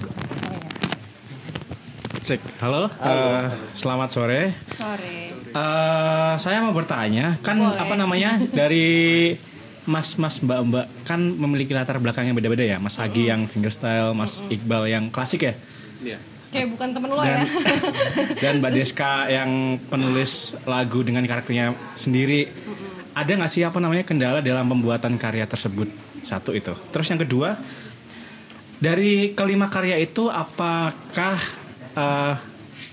Cek, halo, eh, selamat sore. Sore. Eh, saya mau bertanya, kan apa namanya dari mas-mas mbak-mbak kan memiliki latar belakang yang beda-beda ya. Mas Agi yang fingerstyle, Mas Iqbal yang klasik ya. Iya. Kayak bukan temen lo Dan ya. dan Mbak Deska yang penulis lagu dengan karakternya sendiri. Ada nggak sih apa namanya kendala dalam pembuatan karya tersebut? Satu itu. Terus yang kedua, dari kelima karya itu apakah eh,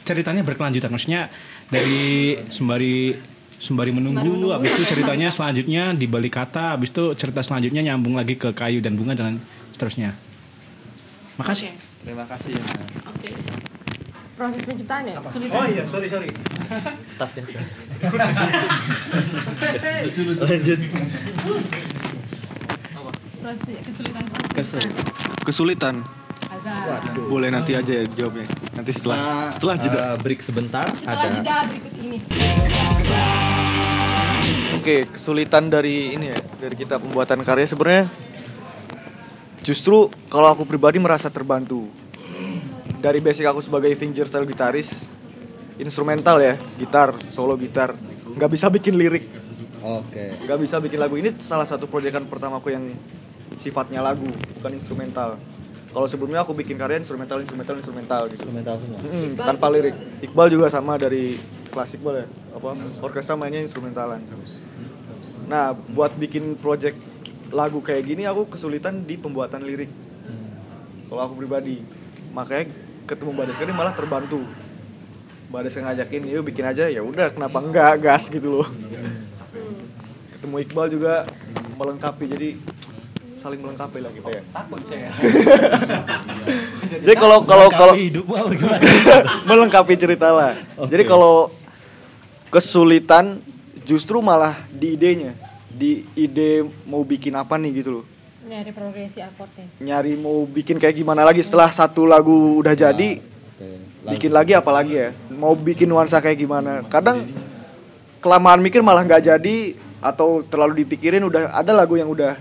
ceritanya berkelanjutan? Maksudnya dari sembari sembari menunggu, habis itu ceritanya selanjutnya di balik kata, habis itu cerita selanjutnya nyambung lagi ke kayu dan bunga dan seterusnya. Makasih. Terima kasih. Oke. Proses penciptaan ya? Kesulitan. Oh iya, sorry sorry. Tasnya sekarang. lucu lucu. Lanjut. Proses kesulitan proses Kesul- penciptaan. Kesulitan. Azar. Boleh nanti aja ya jawabnya. Nanti setelah Nah, setelah jeda. eh, break sebentar Setelah ada jeda berikut ini. Oke, kesulitan dari ini ya, dari kita pembuatan karya sebenarnya justru kalau aku pribadi merasa terbantu. Dari basic aku sebagai fingerstyle gitaris, instrumental ya, gitar, solo gitar, nggak bisa bikin lirik, Oke. nggak bisa bikin lagu. Ini salah satu proyekan pertamaku yang sifatnya lagu, bukan instrumental. Kalau sebelumnya aku bikin karya instrumental, instrumental, instrumental gitu. Instrumental semua. Mm, tanpa lirik. Iqbal juga sama dari klasik Iqbal ya. Apa? Orkestra mainnya instrumentalan. Nah, buat bikin project lagu kayak gini aku kesulitan di pembuatan lirik. Kalau aku pribadi. Makanya ketemu Mbak Deska ini malah terbantu. Mbak Deska ngajakin, yuk bikin aja. Ya udah, kenapa enggak gas gitu loh. Ketemu Iqbal juga melengkapi jadi saling melengkapi lah gitu ya. Takut saya. Jadi kalau kalau kalau Melengkapi hidup melengkapi cerita lah. Oke. Jadi kalau kesulitan justru malah di idenya, di ide mau bikin apa nih gitu loh. Nyari progresi akordnya. Nyari mau bikin kayak gimana lagi setelah satu lagu udah jadi, bikin lagi apa lagi ya? Mau bikin nuansa kayak gimana? Kadang kelamaan mikir malah nggak jadi atau terlalu dipikirin udah ada lagu yang udah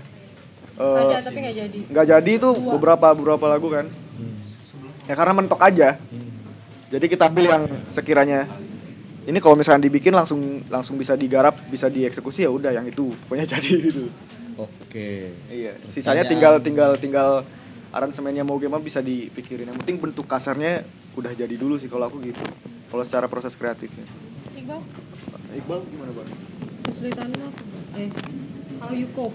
eh, Ada tapi nggak jadi. nggak jadi itu beberapa beberapa lagu kan ya karena mentok aja jadi kita pilih yang sekiranya ini kalau misalnya dibikin langsung langsung bisa digarap bisa dieksekusi ya udah yang itu pokoknya jadi gitu Oke. iya sisanya tinggal tinggal tinggal aransemennya mau gimana bisa dipikirin yang penting bentuk kasarnya udah jadi dulu sih kalau aku gitu kalau secara proses kreatifnya Iqbal, Iqbal gimana bang kesulitanmu apa? Eh, how you cope?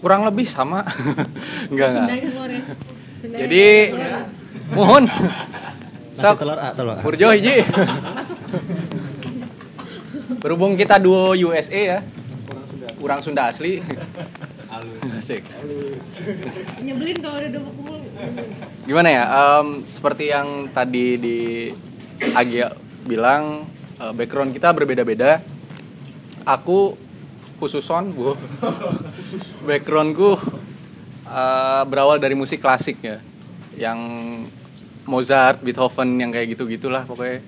Kurang lebih sama. enggak enggak. Ya. Jadi mohon Sok. telur ah, telur. ah. Burjo hiji. Berhubung kita duo USA ya. Kurang Sunda asli. Halus. Asik. Nyebelin kalau udah dua kumul. Gimana ya? em, seperti yang tadi di Agia bilang eh, background kita berbeda-beda. Aku khususon, Bu. Backgroundku eh, berawal dari musik klasik ya. Yang Mozart, Beethoven yang kayak gitu-gitulah pokoknya.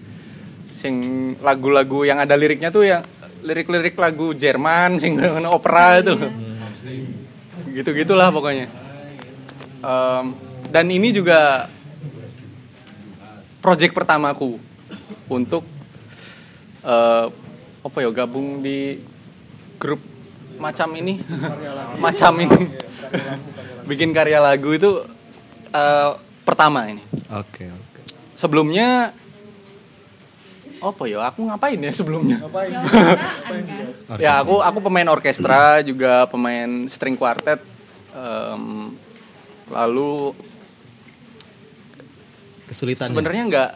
Sing lagu-lagu yang ada liriknya tuh yang lirik-lirik lagu Jerman, sing opera itu. Gitu-gitulah pokoknya. Em, dan ini juga project pertamaku untuk eh, apa ya gabung di grup macam ini macam ini bikin karya lagu itu eh, pertama ini. Oke, oke. sebelumnya apa ya? Aku ngapain ya sebelumnya? Ya aku aku pemain orkestra juga pemain string quartet. Em, lalu Kesulitan. sebenarnya nggak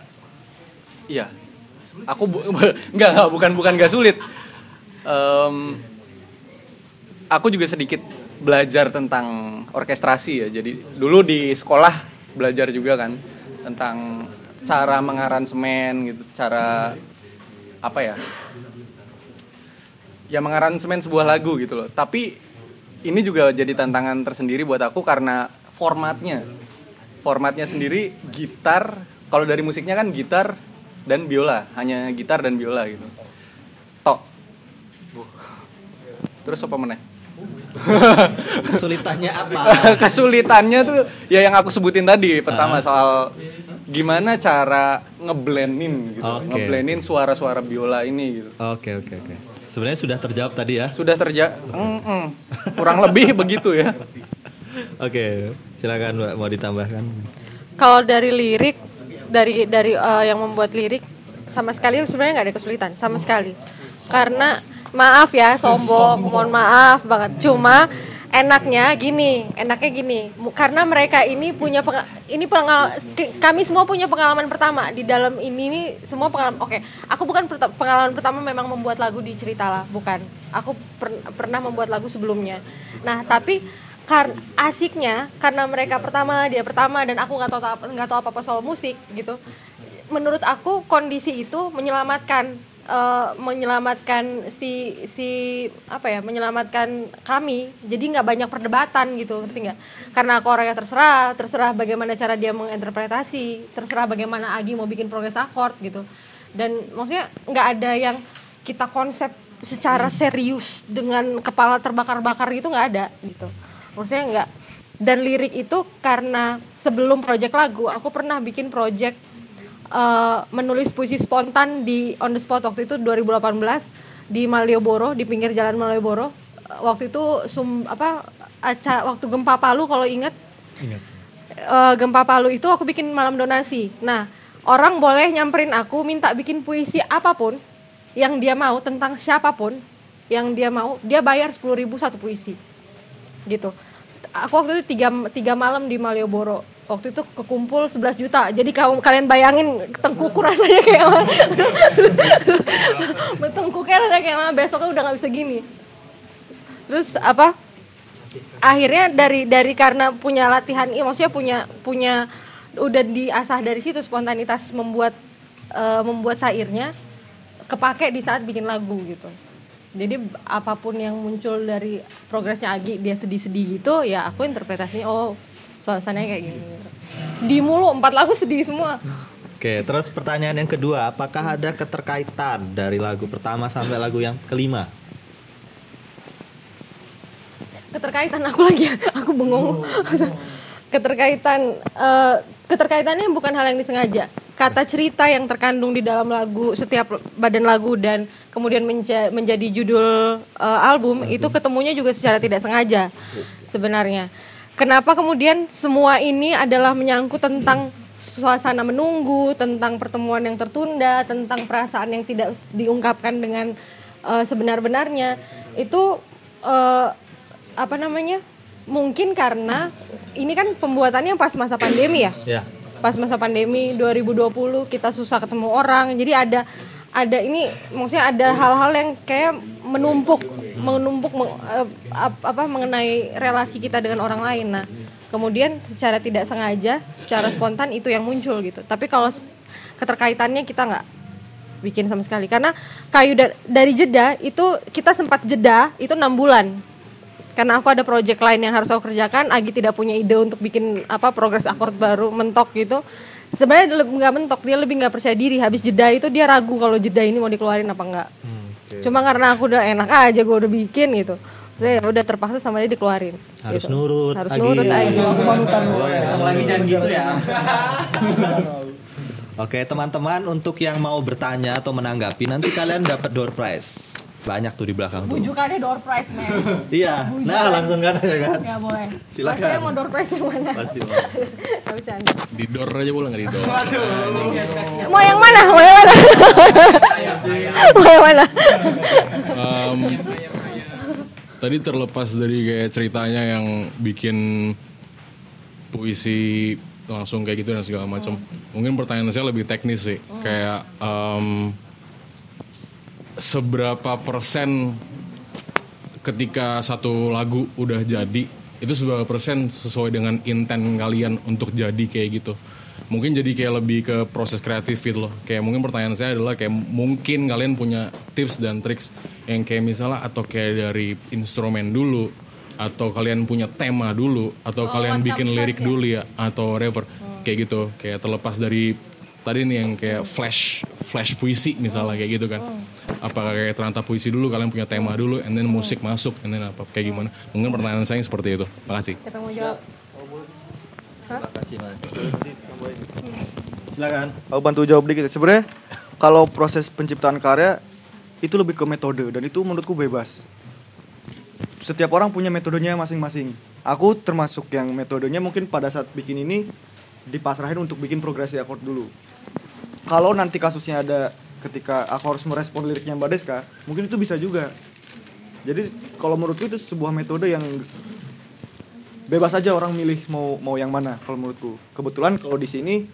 iya. Aku bu, nggak nggak bukan bukan nggak sulit. Em, aku juga sedikit belajar tentang orkestrasi ya. Jadi dulu di sekolah belajar juga kan tentang cara mengaransemen gitu cara apa ya? Ya mengaransemen sebuah lagu gitu loh. Tapi ini juga jadi tantangan tersendiri buat aku karena formatnya. Formatnya sendiri gitar kalau dari musiknya kan gitar dan biola hanya gitar dan biola gitu. Tok. Terus apa meneh Kesulitannya apa? kesulitannya tuh ya yang aku sebutin tadi pertama soal gimana cara ngeblendin gitu Oke. ngeblendin suara-suara biola ini gitu Oke oke oke. Sebenarnya sudah terjawab tadi ya. sudah terjadi kurang lebih begitu ya Oke, silakan Mbak mau ditambahkan. Kalau dari lirik, dari dari eh, yang membuat lirik sama sekali sebenarnya nggak ada kesulitan sama sekali. Karena maaf ya sombong, mohon maaf banget. Cuma enaknya gini, enaknya gini. Karena mereka ini punya penga- ini pengal kami semua punya pengalaman pertama di dalam ini nih semua pengalaman. Oke, aku bukan pengalaman pertama memang membuat lagu di Ceritalah, bukan. Aku per- pernah membuat lagu sebelumnya. Nah, tapi kar asiknya karena mereka pertama dia pertama dan aku nggak tahu nggak tahu apa apa soal musik gitu menurut aku kondisi itu menyelamatkan eh, menyelamatkan si si apa ya menyelamatkan kami. Jadi nggak banyak perdebatan gitu ngerti nggak? Karena aku orangnya terserah terserah bagaimana cara dia menginterpretasi terserah bagaimana Agi mau bikin progres akord gitu. Dan maksudnya nggak ada yang kita konsep secara serius dengan kepala terbakar-bakar gitu nggak ada gitu. Maksudnya nggak. Dan lirik itu karena sebelum project lagu aku pernah bikin project eh, menulis puisi spontan di on the spot waktu itu 2018 di Malioboro di pinggir jalan Malioboro Eh, waktu itu sum apa aca waktu gempa Palu kalau ingat eh, gempa Palu itu aku bikin malam donasi. Nah, orang boleh nyamperin aku minta bikin puisi apa pun yang dia mau tentang siapa pun yang dia mau, dia bayar 10.000 ribu satu puisi. Gitu. Aku waktu itu tiga, tiga malam di Malioboro. Waktu itu kekumpul 11 juta. Jadi kalau kalian bayangin tengkuku rasanya kayak apa. Tengkuknya rasanya kayak mana besoknya udah nggak bisa gini. Terus apa? akhirnya dari dari karena punya latihan iya maksudnya punya punya udah diasah dari situ spontanitas membuat eh, membuat syairnya kepake di saat bikin lagu gitu jadi apa pun yang muncul dari progresnya Agi dia sedih-sedih gitu ya aku interpretasinya oh suasananya kayak gini. Sedih mulu empat lagu sedih semua. Oke, terus pertanyaan yang kedua, apakah ada keterkaitan dari lagu pertama sampai lagu yang kelima? keterkaitan aku lagi aku bengong. Keterkaitan eh, keterkaitannya bukan hal yang disengaja. Kata cerita yang terkandung di dalam lagu setiap badan lagu dan kemudian menja- menjadi judul eh, album itu ketemunya juga secara tidak sengaja sebenarnya kenapa kemudian semua ini adalah menyangkut tentang suasana menunggu tentang pertemuan yang tertunda tentang perasaan yang tidak diungkapkan dengan eh, sebenar-benarnya? Itu eh, apa namanya? Mungkin karena ini kan pembuatannya pas masa pandemi ya? Ya. pas masa pandemi 2020 kita susah ketemu orang. Jadi ada ada ini maksudnya ada hal-hal yang kayak menumpuk menumpuk meng- ap- apa mengenai relasi kita dengan orang lain. Nah kemudian secara tidak sengaja secara spontan itu yang muncul gitu. Tapi kalau keterkaitannya kita nggak bikin sama sekali. Karena kayu da- dari jeda itu kita sempat jeda itu enam bulan. Karena aku ada project lain yang harus aku kerjakan Agi tidak punya ide untuk bikin apa progres akord baru mentok gitu. Sebenarnya nggak mentok dia lebih nggak percaya diri. Habis jeda itu dia ragu kalau jeda ini mau dikeluarin apa enggak cuma karena aku udah enak aja gue udah bikin gitu saya udah terpaksa sama dia dikeluarin Harus gitu. nurut, harus Agi. nurut Agi lagi jangan gitu ya Oke, teman-teman untuk yang mau bertanya atau menanggapi nanti kalian dapat door prize. Banyak tuh di belakang tuh. bujukannya door prize man Iya. Nah, langsung kan ya kan? ya boleh Silakan. Saya mau door prize yang mana Pasti mau. Tapi. Di door aja boleh nggak di door? mau yang mana mau yang mana yang mana Em, tadi terlepas dari kayak ceritanya yang bikin puisi langsung kayak gitu dan segala macam. Mungkin pertanyaan saya lebih teknis sih, kayak em, seberapa persen ketika satu lagu udah jadi itu seberapa persen sesuai dengan intent kalian untuk jadi kayak gitu mungkin jadi kayak lebih ke proses kreatif gitu loh. Kayak mungkin pertanyaan saya adalah kayak mungkin kalian punya tips dan triks yang kayak misalnya atau kayak dari instrumen dulu atau kalian punya tema dulu atau kalian bikin lirik dulu ya atau whatever. Kayak gitu. Kayak terlepas dari tadi nih yang kayak flash flash puisi misalnya kayak gitu kan. Apakah kayak teranta puisi dulu kalian punya tema dulu and then musik masuk and then apa kayak gimana. Mungkin pertanyaan saya seperti itu. Makasih. Kita mau jawab Terima kasih, Mas. Silakan. Aku bantu jawab dikit. Sebenarnya kalau proses penciptaan karya itu lebih ke metode dan itu menurutku bebas. Setiap orang punya metodenya masing-masing. Aku termasuk yang metodenya mungkin pada saat bikin ini dipasrahin untuk bikin progresi akord dulu. Kalau nanti kasusnya ada ketika aku harus merespon liriknya Mbak Deska, mungkin itu bisa juga. Jadi kalau menurutku itu sebuah metode yang bebas aja orang milih mau mau yang mana kalau menurutku. Kebetulan kalau di sini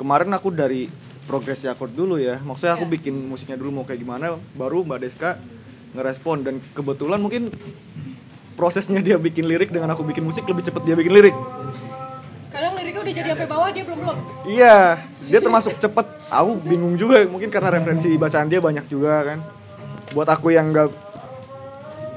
kemarin aku dari progresi akord dulu ya. Maksudnya aku bikin musiknya dulu mau kayak gimana, baru Mbak Deska ngerespon dan kebetulan mungkin prosesnya dia bikin lirik dengan aku bikin musik lebih cepet dia bikin lirik. Kadang liriknya udah jadi sampai bawah dia belum belum. Iya, dia termasuk cepet. Aku bingung juga, mungkin karena referensi bacaan dia banyak juga kan. Buat aku yang nggak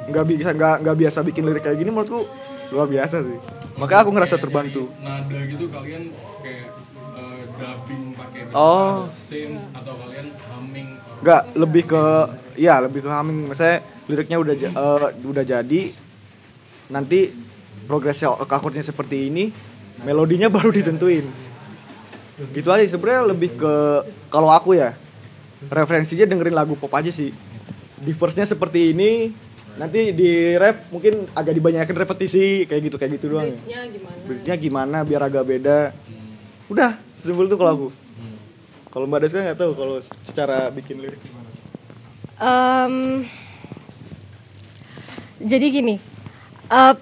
nggak bisa nggak nggak biasa bikin lirik kayak gini, menurutku luar biasa sih. Makanya aku ngerasa terbantu. Nada gitu kalian kayak eh, dubbing pakai Oh. synth atau kalian humming Nggak lebih ke, ya lebih ke humming. Misalnya liriknya udah eh, udah jadi, nanti progresnya akordnya seperti ini, melodinya baru ditentuin. Gitu aja sebenarnya lebih ke kalau aku ya referensinya dengerin lagu pop aja sih. Di verse-nya seperti ini, nanti di ref mungkin agak dibanyakin repetisi kayak gitu kayak gitu doang. Bridge-nya gimana? Bridge-nya gimana biar agak beda. Udah, sesimpel itu kalau aku. Kalau Mbak Deska nggak tahu kalau secara bikin lirik gimana. Em, jadi gini, eh,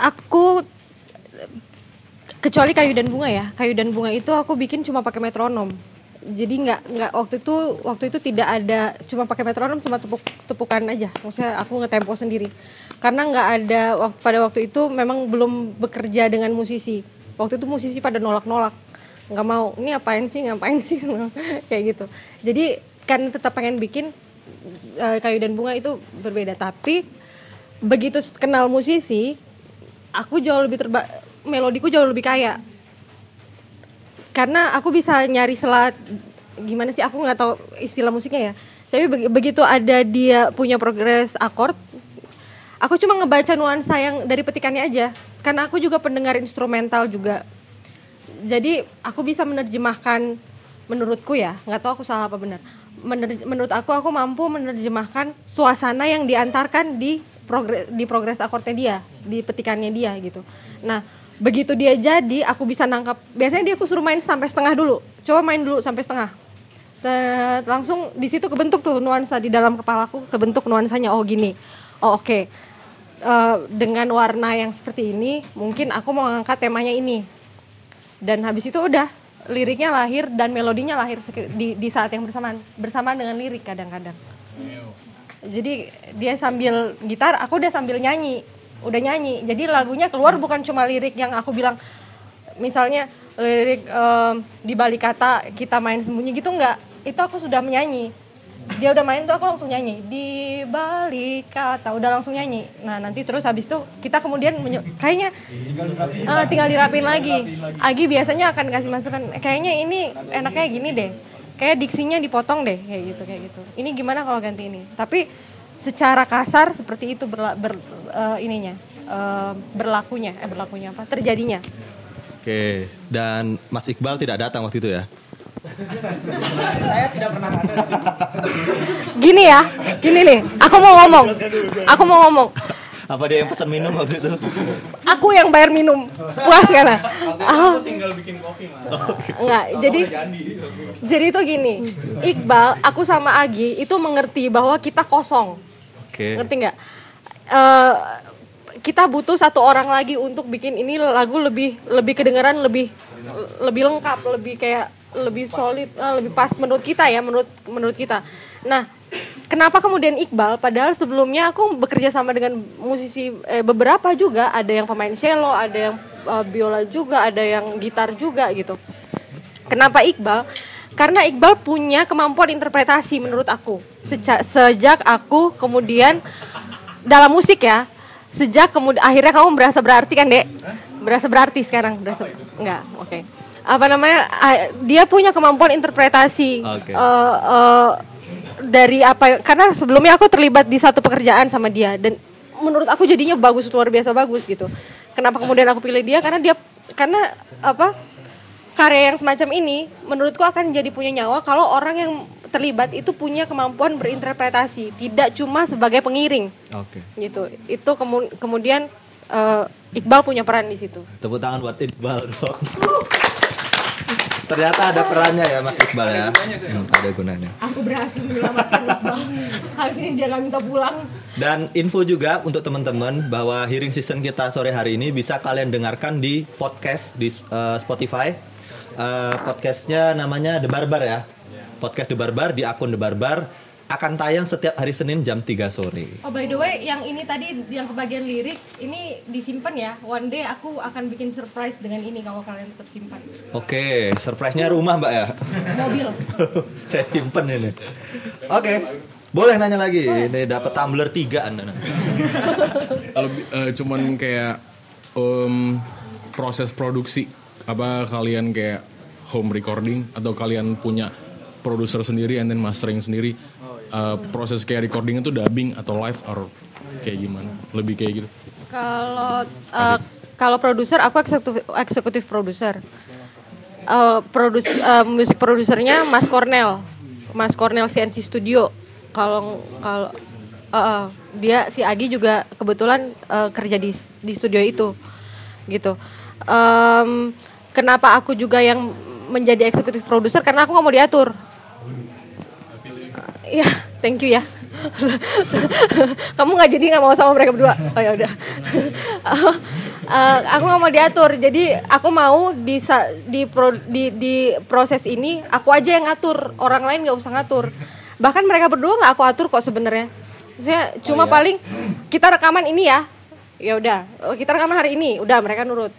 aku kecuali kayu dan bunga ya, kayu dan bunga itu aku bikin cuma pakai metronom. Jadi nggak nggak waktu itu waktu itu tidak ada cuma pakai metronom cuma tepuk tepukan aja. Maksudnya aku ngetempo sendiri. Karena nggak ada pada waktu itu memang belum bekerja dengan musisi. Waktu itu musisi pada nolak-nolak nggak mau ini apain sih ngapain sih kayak gitu jadi kan tetap pengen bikin eh, kayu dan bunga itu berbeda tapi begitu kenal musisi aku jauh lebih terba melodiku jauh lebih kaya karena aku bisa nyari selat gimana sih aku nggak tahu istilah musiknya ya. Tapi begi- begitu ada dia punya progres akord aku cuma ngebaca nuansa yang dari petikannya aja. Karena aku juga pendengar instrumental juga. Jadi aku bisa menerjemahkan menurutku ya. Nggak tahu aku salah apa benar. Mener- menurut aku aku mampu menerjemahkan suasana yang diantarkan di progres di progres akordnya dia di petikannya dia gitu. Nah begitu dia jadi aku bisa nangkap. Biasanya dia aku suruh main sampai setengah dulu. Coba main dulu sampai setengah. Dan langsung di situ kebentuk tuh nuansa di dalam kepalaku kebentuk nuansanya. Oh gini. Oh oke. Eh, dengan warna yang seperti ini mungkin aku mau ngangkat temanya ini. Dan habis itu udah liriknya lahir dan melodinya lahir di, di saat yang bersamaan. Bersamaan dengan lirik kadang-kadang. Jadi dia sambil gitar aku udah sambil nyanyi udah nyanyi jadi lagunya keluar bukan cuma lirik yang aku bilang misalnya lirik em, di balik kata kita main sembunyi gitu enggak itu aku sudah menyanyi dia udah main tuh aku langsung nyanyi di balik kata udah langsung nyanyi nah nanti terus habis itu kita kemudian kayaknya Ah, tinggal dirapin lagi. Agi biasanya akan kasih masukan. Kayaknya ini enaknya gini deh. Kayak diksinya dipotong deh, kayak gitu, kayak gitu. Ini gimana kalau ganti ini? Tapi secara kasar seperti itu berla, ber, eh, ininya, eh, berlakunya, eh berlakunya apa? Terjadinya. Oke, dan Mas Iqbal tidak datang waktu itu ya? Saya tidak pernah ada di situ. Gini ya, gini nih. Aku mau ngomong. Aku mau ngomong. Apa dia yang pesan minum waktu itu? Aku yang bayar minum. Puas kan? Ah. tinggal bikin kopi mah. Enggak, jadi jadi itu gini. Iqbal, aku sama Agi itu mengerti bahwa kita kosong. Oke. Ngerti nggak? Eh, kita butuh satu orang lagi untuk bikin ini lagu lebih lebih kedengeran lebih lebih lengkap, lebih kayak lebih solid, eh, lebih pas menurut kita ya, menurut menurut kita. Nah, kenapa kemudian Iqbal? Padahal sebelumnya aku bekerja sama dengan musisi eh, beberapa juga, ada yang pemain cello, ada yang eh, biola juga, ada yang gitar juga gitu. Kenapa Iqbal? Karena Iqbal punya kemampuan interpretasi menurut aku. Seja- sejak aku kemudian dalam musik ya, sejak kemudian akhirnya kamu berasa berarti kan, Dek? Berasa berarti sekarang, berasa enggak. Oke. Apa namanya? Dia punya kemampuan interpretasi Oke. eh, eh, dari apa karena sebelumnya aku terlibat di satu pekerjaan sama dia dan menurut aku jadinya bagus luar biasa bagus gitu. Kenapa kemudian aku pilih dia? Karena dia karena apa? Karya yang semacam ini menurutku akan jadi punya nyawa kalau orang yang terlibat itu punya kemampuan berinterpretasi, tidak cuma sebagai pengiring Oke. gitu. Itu kemu- kemudian eh, Iqbal punya peran di situ. Tepuk tangan buat Iqbal dong. Ternyata ada perannya ya Mas Iqbal ya. Hmm, ada gunanya. Aku berhasil menyelamatkan Iqbal. Habis ini dia nggak minta pulang. Dan info juga untuk teman-teman bahwa hearing season kita sore hari ini bisa kalian dengarkan di podcast di eh, Spotify. Eh, podcastnya namanya The Barbar ya. Podcast The Barbar di akun The Barbar akan tayang setiap hari Senin jam 3 sore. Oh by the way, yang ini tadi yang kebagian lirik ini disimpan ya. One day aku akan bikin surprise dengan ini kalau kalian tetap simpan. Oke, surprise-nya rumah Mbak ya. Mobil. Saya simpen ini. Oke. Boleh nanya lagi. Ini dapat tumbler 3 Anda. Lebih, eh, cuman kayak em, proses produksi apa kalian kayak home recording atau kalian punya produser sendiri and then mastering sendiri Eh, proses kayak recording itu dubbing atau live or kayak gimana lebih kayak gitu Kalau eh, kalau produser aku eksekutif eksekutif produser. Eh, produs eh, musik produsernya Mas Cornell. Mas Cornell CNC Studio. Kalau kalau eh, eh, dia si Agi juga kebetulan eh, kerja di di studio itu. Gitu. Em, kenapa aku juga yang menjadi eksekutif produser karena aku nggak mau diatur. Iya, thank you ya. Kamu nggak jadi nggak mau sama mereka berdua? Oh ya udah. Eh, aku nggak mau diatur, jadi aku mau di di, pro- di di proses ini aku aja yang ngatur, orang lain nggak usah ngatur. Bahkan mereka berdua nggak aku atur kok sebenarnya. Saya cuma paling kita rekaman ini ya, ya udah oh, kita rekaman hari ini, udah mereka nurut.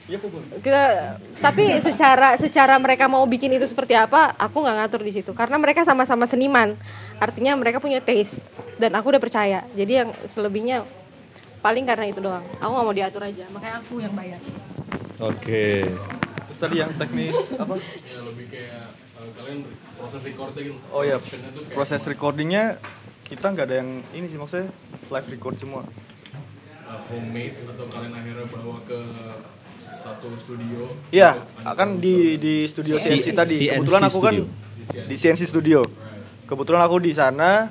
Kita, tapi secara secara mereka mau bikin itu seperti apa, aku nggak ngatur di situ karena mereka sama-sama seniman. Artinya mereka punya taste dan aku udah percaya. Jadi yang selebihnya paling karena itu doang. Aku nggak mau diatur aja, makanya aku yang bayar. Oke. Terus tadi yang teknis apa? ya lebih kayak eh, kalian proses recording Oh ya, proses recordingnya kita nggak ada yang ini sih maksudnya live record semua. Eh, homemade atau kalian akhirnya bawa ke satu studio Iya, akan di di studio C- CNC tadi. CNC Kebetulan aku kan studio. di CNC studio. Kebetulan aku di sana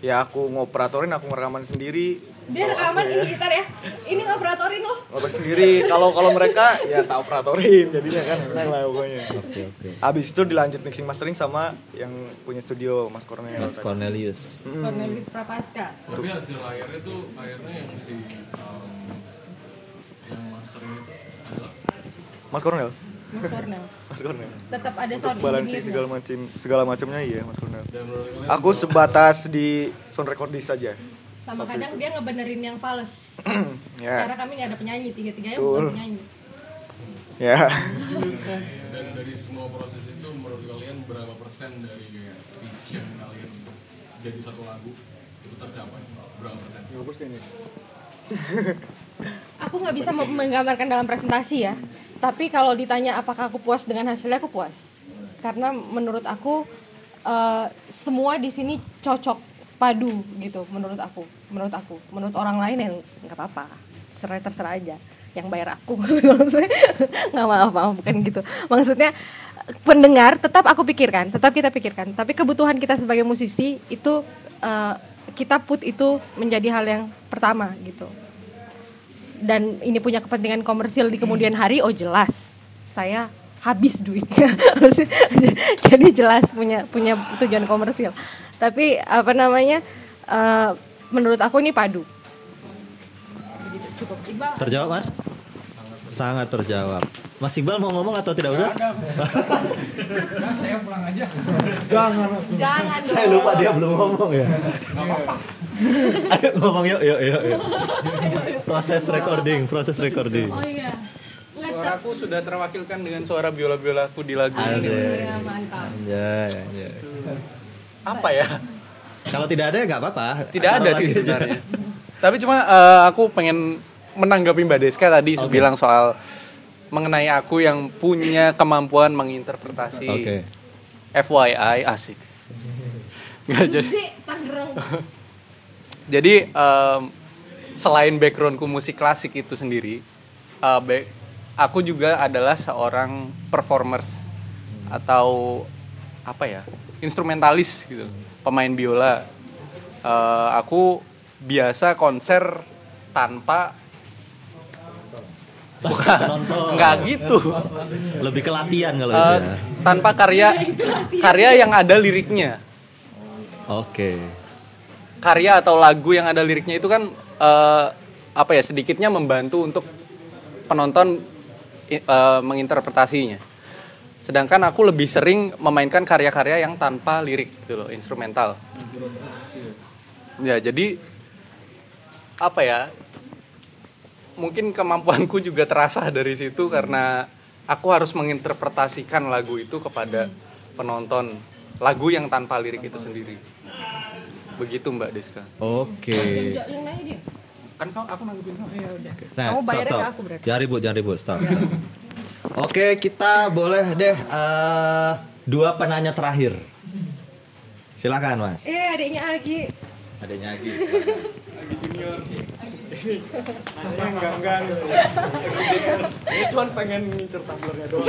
ya aku ngoperatorin, aku ngerekaman sendiri. Dia rekaman ini gitar ya. Ini ngoperatorin loh. Ngoperatorin sendiri. Kalau kalau mereka ya tak operatorin jadinya kan enak lah pokoknya. Oke, oke. Habis itu dilanjut mixing mastering sama yang punya studio Mas Cornel. Mas. Cornelius. Mm. Cornelis Prapaska. tapi hasil akhirnya tuh akhirnya yang si um, yang mastering itu adalah Mas Cornel. Mas Cornel. Mas Cornel. Tetap ada Untuk sound balancing engineer-nya. segala macam segala macamnya iya Mas Cornel. Aku sebatas di sound recording saja. Sama kadang dia ngebenerin yang fals. Ya. Secara kami nggak ada penyanyi, tiga-tiganya Betul. bukan penyanyi. Ya. dan dari semua proses itu menurut kalian berapa persen dari kayak vision kalian untuk jadi satu lagu itu tercapai berapa persen? Aku nggak bisa menggambarkan dalam presentasi ya. Tapi kalau ditanya apakah aku puas dengan hasilnya, aku puas. Karena menurut aku eh, semua di sini cocok padu gitu. Menurut aku, menurut aku, menurut orang lain yang nggak apa-apa. Terserah terserah aja. Yang bayar aku, nggak maaf maaf bukan gitu. Maksudnya pendengar tetap aku pikirkan, tetap kita pikirkan. Tapi kebutuhan kita sebagai musisi itu eh, kita put itu menjadi hal yang pertama gitu dan ini punya kepentingan komersil di kemudian hari oh jelas saya habis duitnya jadi jelas punya punya tujuan komersil tapi apa namanya eh, menurut aku ini padu Begitu, cukup Iqbal Terjawab, Mas? Sangat terjawab. Mas Iqbal mau ngomong atau tidak usah? Nah, saya pulang aja. Jangan. Saya lupa dia belum ngomong ya. Ayo ngomong yuk, yuk, yuk, yuk. Proses recording, proses recording. oh iya Suaraku sudah terwakilkan dengan suara biola-biolaku di lagu ini. Anjay. Ya, mantap Anjay, anjay. Apa ya? Kalau tidak ada ya nggak apa-apa. Tidak ada sih sebenarnya. Tapi cuma eh, aku pengen menanggapi Mbak Deska tadi bilang soal mengenai aku yang punya kemampuan menginterpretasi. Oke. FYI asik. Nggak jadi. Jadi em, selain backgroundku musik klasik itu sendiri, eh, back- aku juga adalah seorang performers atau apa ya instrumentalis gitu pemain biola Eh, aku biasa konser tanpa bukan nggak gitu Lebih ke latihan kalau itu ya. tanpa karya karya yang ada liriknya Oke. karya atau lagu yang ada liriknya itu kan eh, apa ya sedikitnya membantu untuk penonton eh, menginterpretasinya. Sedangkan aku lebih sering memainkan karya-karya yang tanpa lirik gitu loh, instrumental. Ya, jadi apa ya? Mungkin kemampuanku juga terasa dari situ karena aku harus menginterpretasikan lagu itu kepada penonton. Lagu yang tanpa lirik itu sendiri. Begitu Mbak Deska. Oke. Kan kau aku nanggepin kamu. Ya udah. Nah, Kamu bayarnya ke aku berarti. Jangan ribut, jangan ribut, stop. Oke, kita boleh deh eh, dua penanya terakhir. Silakan, Mas. Eh adiknya Agi. Adanya Agi. enggak enggak ini cuma pengen ngincer tumblernya doang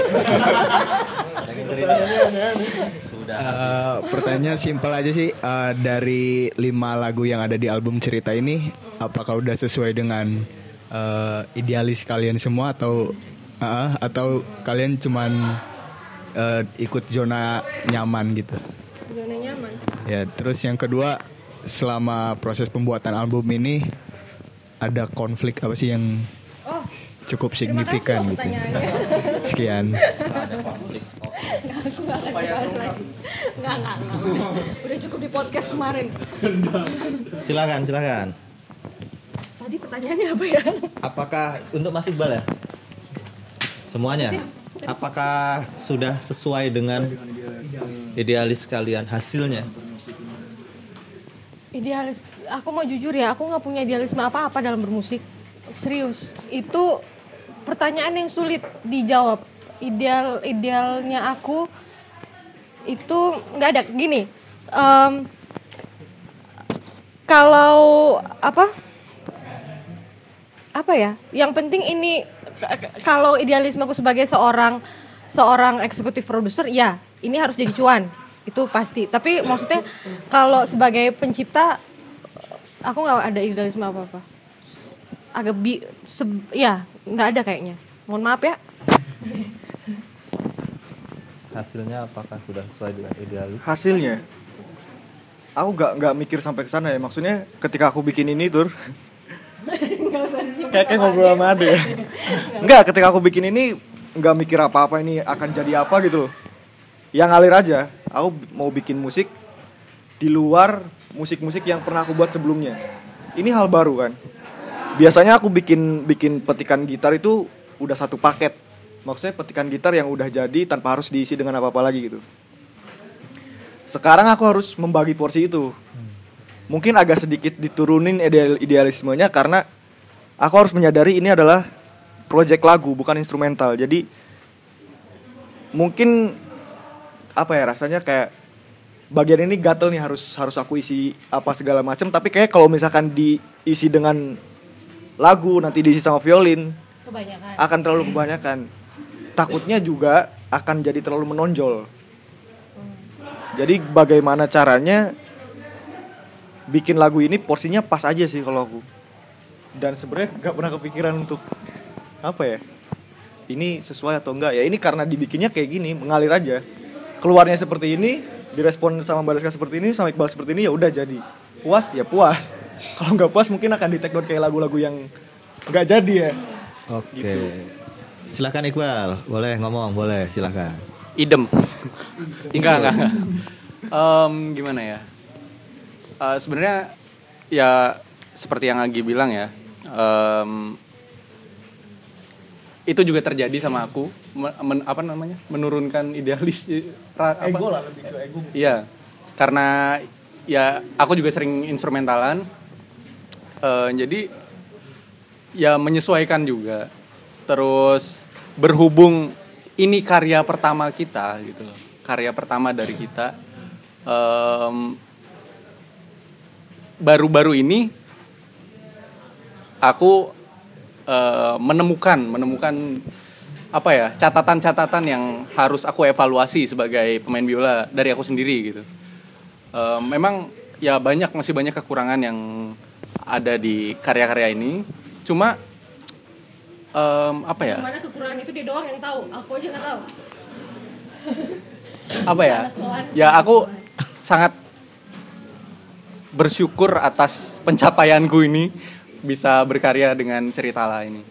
Sudah. Eh, pertanyaannya simpel aja sih Eh, dari lima lagu yang ada di album cerita ini apakah udah sesuai dengan eh, idealis kalian semua atau eh, atau kalian cuman eh, ikut zona nyaman gitu Zona nyaman. ya terus yang kedua selama proses pembuatan album ini ada konflik apa sih yang Oh, cukup signifikan gitu sekian Aku gak akan bahas lagi. Enggak. Udah cukup di podcast kemarin. Silakan, silakan. Tadi pertanyaannya apa ya? Apakah untuk Mas Iqbal ya? Semuanya. Apakah sudah sesuai dengan idealis kalian hasilnya? Idealis, aku mau jujur ya, aku nggak punya idealisme apa-apa dalam bermusik. Serius, itu pertanyaan yang sulit dijawab. Ideal, idealnya aku itu nggak ada. Gini, em, kalau apa? Apa ya? Yang penting ini kalau idealisme aku sebagai seorang seorang eksekutif produser, ya ini harus jadi cuan itu pasti. Tapi maksudnya kalau sebagai pencipta, aku nggak ada idealisme apa apa. Agak bi, se- ya nggak ada kayaknya. Mohon maaf ya. Hasilnya apakah sudah sesuai dengan idealis? hasilnya aku nggak nggak mikir sampai ke sana ya maksudnya ketika aku bikin ini tur kayak kayak ngobrol sama Ade. Ya nggak ketika aku bikin ini nggak mikir apa apa ini akan jadi apa gitu loh. Yang ngalir aja. Aku mau bikin musik di luar musik-musik yang pernah aku buat sebelumnya. Ini hal baru kan? Biasanya aku bikin bikin petikan gitar itu udah satu paket. Maksudnya petikan gitar yang udah jadi tanpa harus diisi dengan apa apa lagi gitu. Sekarang aku harus membagi porsi itu mungkin agak sedikit diturunin ideal idealismenya karena aku harus menyadari ini adalah project lagu bukan instrumental. Jadi mungkin apa ya rasanya kayak bagian ini gatel nih harus harus aku isi apa segala macam tapi kayak kalau misalkan diisi dengan lagu nanti diisi sama violin Kebanyakan. akan terlalu kebanyakan. Takutnya juga akan jadi terlalu menonjol. Jadi bagaimana caranya bikin lagu ini porsinya pas aja sih kalau aku. Dan sebenarnya nggak pernah kepikiran untuk apa ya? Ini sesuai atau enggak? Ya ini karena dibikinnya kayak gini mengalir aja. Keluarnya seperti ini direspon sama Mbak Rizka seperti ini sama Iqbal seperti ini ya udah jadi. Puas? Ya puas. Kalau nggak puas mungkin akan di take down kayak lagu-lagu yang nggak jadi ya. Oke. Silakan Iqbal, boleh ngomong, boleh, silakan. idem. Enggak enggak enggak. Em, gimana ya Eh, sebenarnya ya seperti yang Agi bilang ya em, itu juga terjadi sama aku Me- men- apa namanya menurunkan idealis ra- apa? ego lah lebih ke ego Iya, karena ya aku juga sering instrumentalan, Eh, jadi ya menyesuaikan juga. Terus berhubung ini karya pertama kita gitu loh, karya pertama dari kita. em, Baru-baru ini aku eh, menemukan menemukan apa ya catatan-catatan yang harus aku evaluasi sebagai pemain biola dari aku sendiri gitu. Eh, memang ya banyak masih banyak kekurangan yang ada di karya-karya ini. Cuma em, apa ya? Mana kekurangan itu dia doang yang tahu, aku aja nggak tahu. apa ya? Ya aku sangat bersyukur atas pencapaianku ini bisa berkarya dengan cerita lah ini.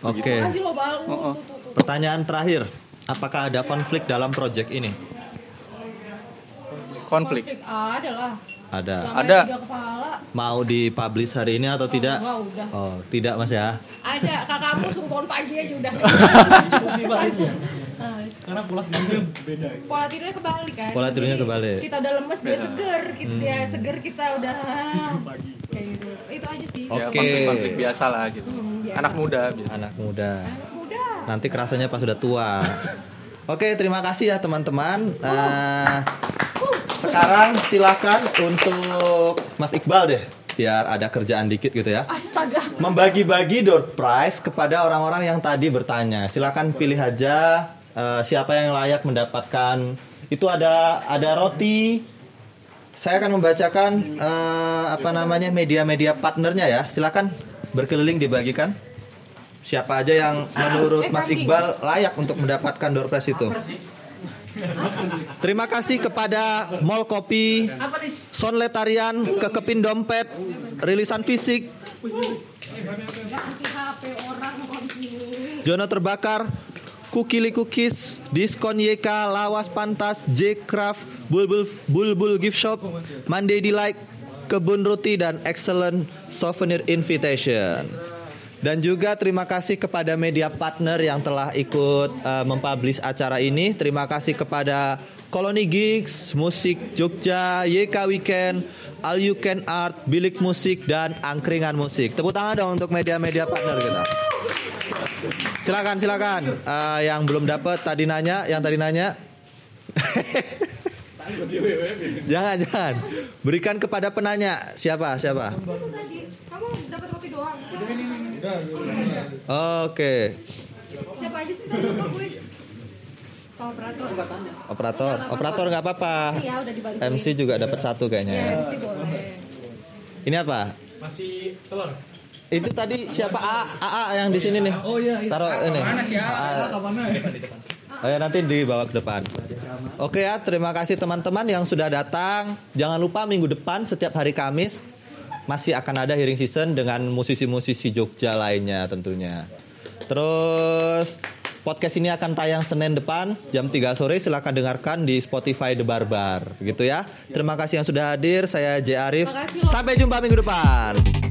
Oke. Lo bal. Oh, oh. Pertanyaan terakhir, apakah ada konflik dalam project ini? Konflik. Ada lah. Ada. Namanya Ada. kepala. Mau dipublish hari ini atau tidak? enggak, udah. Oh, tidak Mas ya. Ada kakakmu suruh pagi aja udah. Nah, Karena pola tidurnya beda. Pola tidurnya kebalik kan. Pola tidurnya kebalik. Kita udah lemes dia seger, kita Hmm. dia seger kita udah kayak gitu. Itu aja sih. Ya Oke. konflik-konflik biasa lah gitu. Hmm, biasa. Anak muda biasa. Anak muda. Mudah. Nanti kerasanya pas sudah tua. Oke, terima kasih ya teman-teman. Nah, sekarang silakan untuk Mas Iqbal deh, biar ada kerjaan dikit gitu ya. Astaga. Membagi-bagi door prize kepada orang-orang yang tadi bertanya. Silakan pilih aja eh, siapa yang layak mendapatkan. Itu ada ada roti. Saya akan membacakan eh, apa namanya media-media partnernya ya. Silakan berkeliling dibagikan. Siapa aja yang menurut Mas Iqbal layak untuk mendapatkan door prize itu? Terima kasih kepada Mall Kopi, Son Letarian, Kekepin Dompet, Rilisan Fisik, Jono Terbakar, Kukili Cookies, Diskon YK, Lawas Pantas, J Craft, Bulbul Bulbul Gift Shop, Monday Delight, Kebun Roti dan Excellent Souvenir Invitation. Dan juga terima kasih kepada media partner yang telah ikut uh, mempublish acara ini. Terima kasih kepada Koloni Gigs, Musik Jogja, YK Weekend, All You Can Art, Bilik Musik, dan Angkringan Musik. Tepuk tangan dong untuk media-media partner kita. Silakan, silakan. Eh, yang belum dapat tadi nanya, yang tadi nanya. jangan, jangan. Berikan kepada penanya. Siapa? Siapa? Kamu dapat roti doang. Oke. Siapa aja sih tadi lupa gue. Operator. Operator. Operator nggak apa-apa. Iya. MC juga dapat satu kayaknya. Ya. MC boleh. Ini apa? Masih telur. Itu tadi siapa A, AA yang di sini nih? Oh iya, iya. Taruh ini. Mana sih, A? AA. Ke mana? Oh ya nanti dibawa ke depan. Oke ya, terima kasih teman-teman yang sudah datang. Jangan lupa minggu depan setiap hari Kamis masih akan ada hearing season dengan musisi-musisi Jogja lainnya tentunya. Terus podcast ini akan tayang Senin depan jam 3 sore silahkan dengarkan di Spotify The Barbar gitu ya. Terima kasih yang sudah hadir. Saya J Arif. Sampai jumpa minggu depan.